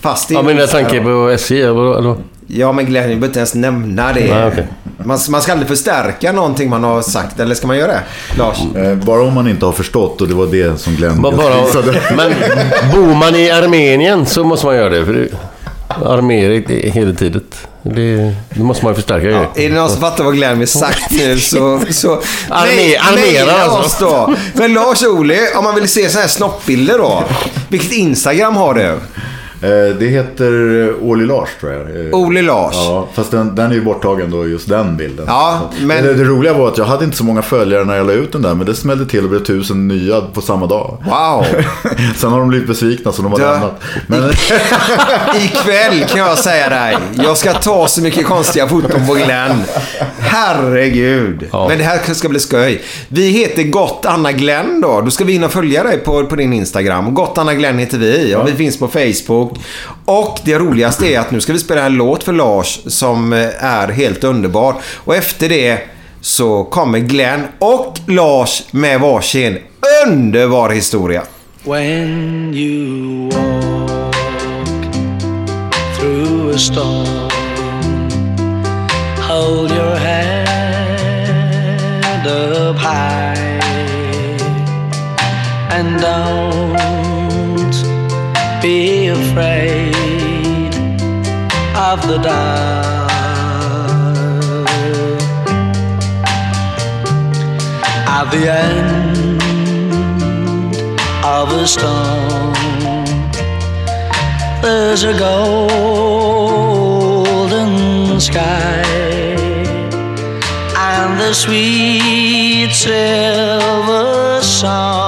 Fast det Ja, men jag tänker på SJ eller? Ja, men Glenn, vi behöver inte ens nämna det. Nej, okej. man, man ska aldrig förstärka någonting man har sagt, eller ska man göra det? Lars? Eh, Bara om man inte har förstått och det var det som Glenn Bara, bara, visade. men bor man i Armenien så måste man göra det. För det armering är hela tiden. Det, det måste man ju förstärka ja, Är det någon som fattar vad Glenn vill sagt nu så... så Arme- armera alltså. oss då. Men Lars Ohly, om man vill se sådana här snoppbilder då. Vilket Instagram har du? Eh, Det heter Åli Lars tror jag. Eh, Oli Lars. Ja, fast den, den är ju borttagen då, just den bilden. Ja, men- det, det roliga var att jag hade inte så många följare när jag la ut den där, men det smällde till och blev tusen nya på samma dag. Wow! Sen har de blivit besvikna så de har Ja. lämnat. Men, Ikväll kan jag säga dig. Jag ska ta så mycket konstiga foton på Glenn. Herregud. Men det här ska bli skoj. Vi heter Gott Anna Glenn då. Då ska vi in och följa dig på, på din Instagram. Gott Anna Glenn heter vi och vi finns på Facebook. Och det roligaste är att nu ska vi spela en låt för Lars som eh, är helt underbar. Och efter det så kommer Glenn och Lars med varsin underbar historia. When you walk through a storm, hold your head up high and don't afraid of the dark. At the end of a storm. There's a golden sky and the sweet silver sound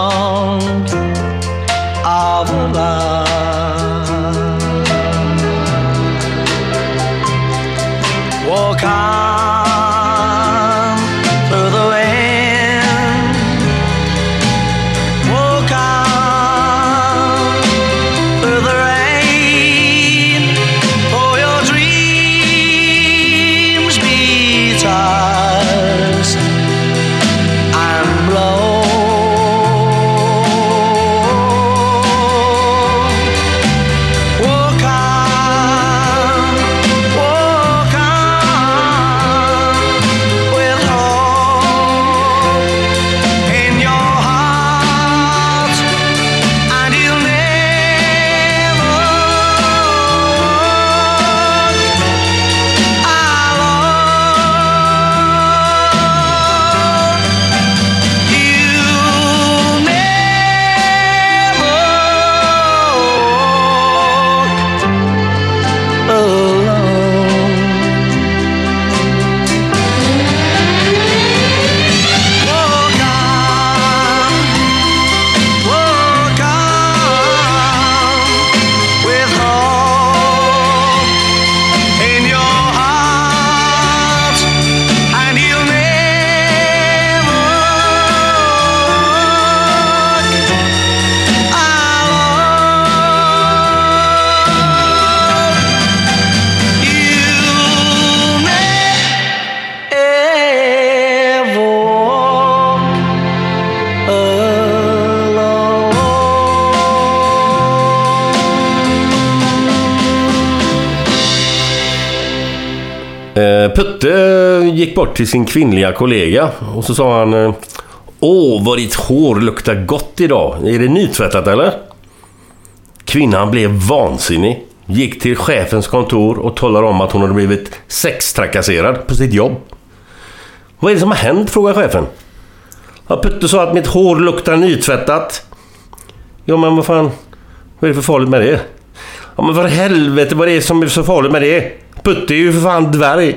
Putte eh, gick bort till sin kvinnliga kollega och så sa han eh, Åh, vad ditt hår luktar gott idag. Är det nytvättat eller? Kvinnan blev vansinnig. Gick till chefens kontor och talade om att hon hade blivit sextrakasserad på sitt jobb. Vad är det som har hänt? frågar chefen. Ja, Putte sa att mitt hår luktar nytvättat. Ja, men vad fan. Vad är det för farligt med det? Ja, men för helvete vad är det som är så farligt med det? Putte är ju för fan dvärg.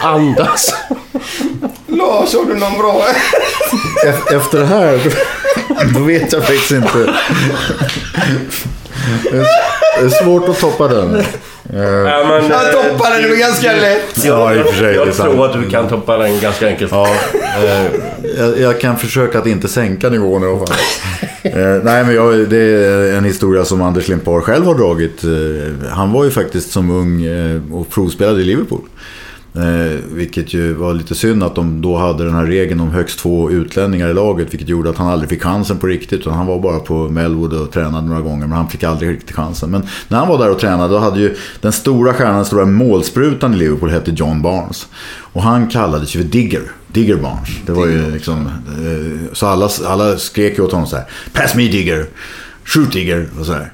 andas. Lars, har du någon bra? E- Efter det här, då vet jag faktiskt inte. Det är- svårt att toppa den. Eh, Ja, men, Jag toppar den, det var ganska lätt. Ja, i och för sig. Jag tror att du kan toppa den ganska enkelt. Ja, eh, jag, jag kan försöka att inte sänka nivån i alla fall. Eh, nej, men jag, det är en historia som Anders Limpar själv har dragit. Eh, han var ju faktiskt som ung eh, och provspelade i Liverpool. Eh, vilket ju var lite synd att de då hade den här regeln om högst två utlänningar i laget. Vilket gjorde att han aldrig fick chansen på riktigt. Utan han var bara på Melwood och tränade några gånger. Men han fick aldrig riktigt chansen. Men när han var där och tränade då hade ju den stora stjärnan, den stora målsprutan i Liverpool hette John Barnes. Och han kallades ju för Digger. Digger Barnes. Det var ju liksom... Eh, så alla, alla skrek ju åt honom så här. Pass me Digger! Shoot Digger! Och så här.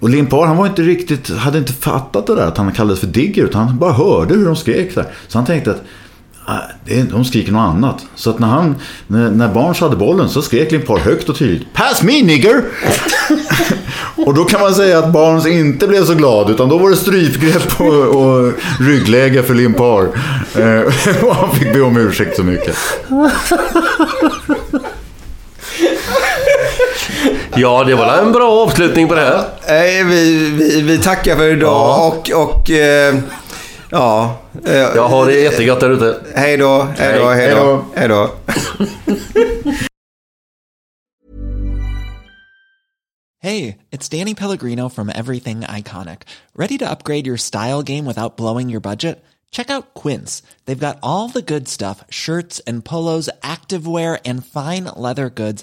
Och Limpar han var inte riktigt, hade inte fattat det där att han kallades för Digger. Utan han bara hörde hur de skrek där. Så han tänkte att ah, det är, de skriker något annat. Så att när, han, när, när Barnes hade bollen så skrek Limpar högt och tydligt. Pass me nigger! och då kan man säga att Barnes inte blev så glad. Utan då var det strypgrepp och, och ryggläge för Limpar. Eh, och han fick be om ursäkt så mycket. Ja, det var en bra avslutning på det här. Nej, vi, vi, vi tackar för idag och, och eh, ja. Eh, Jag har det jättegott där ute. Hej då, hej då, hej då. Hej då. Hey, it's Danny Pellegrino from Everything Iconic. Ready to upgrade your style game without blowing your budget? Check out Quince. They've got all the good stuff shirts and polos, activewear, and fine leather goods,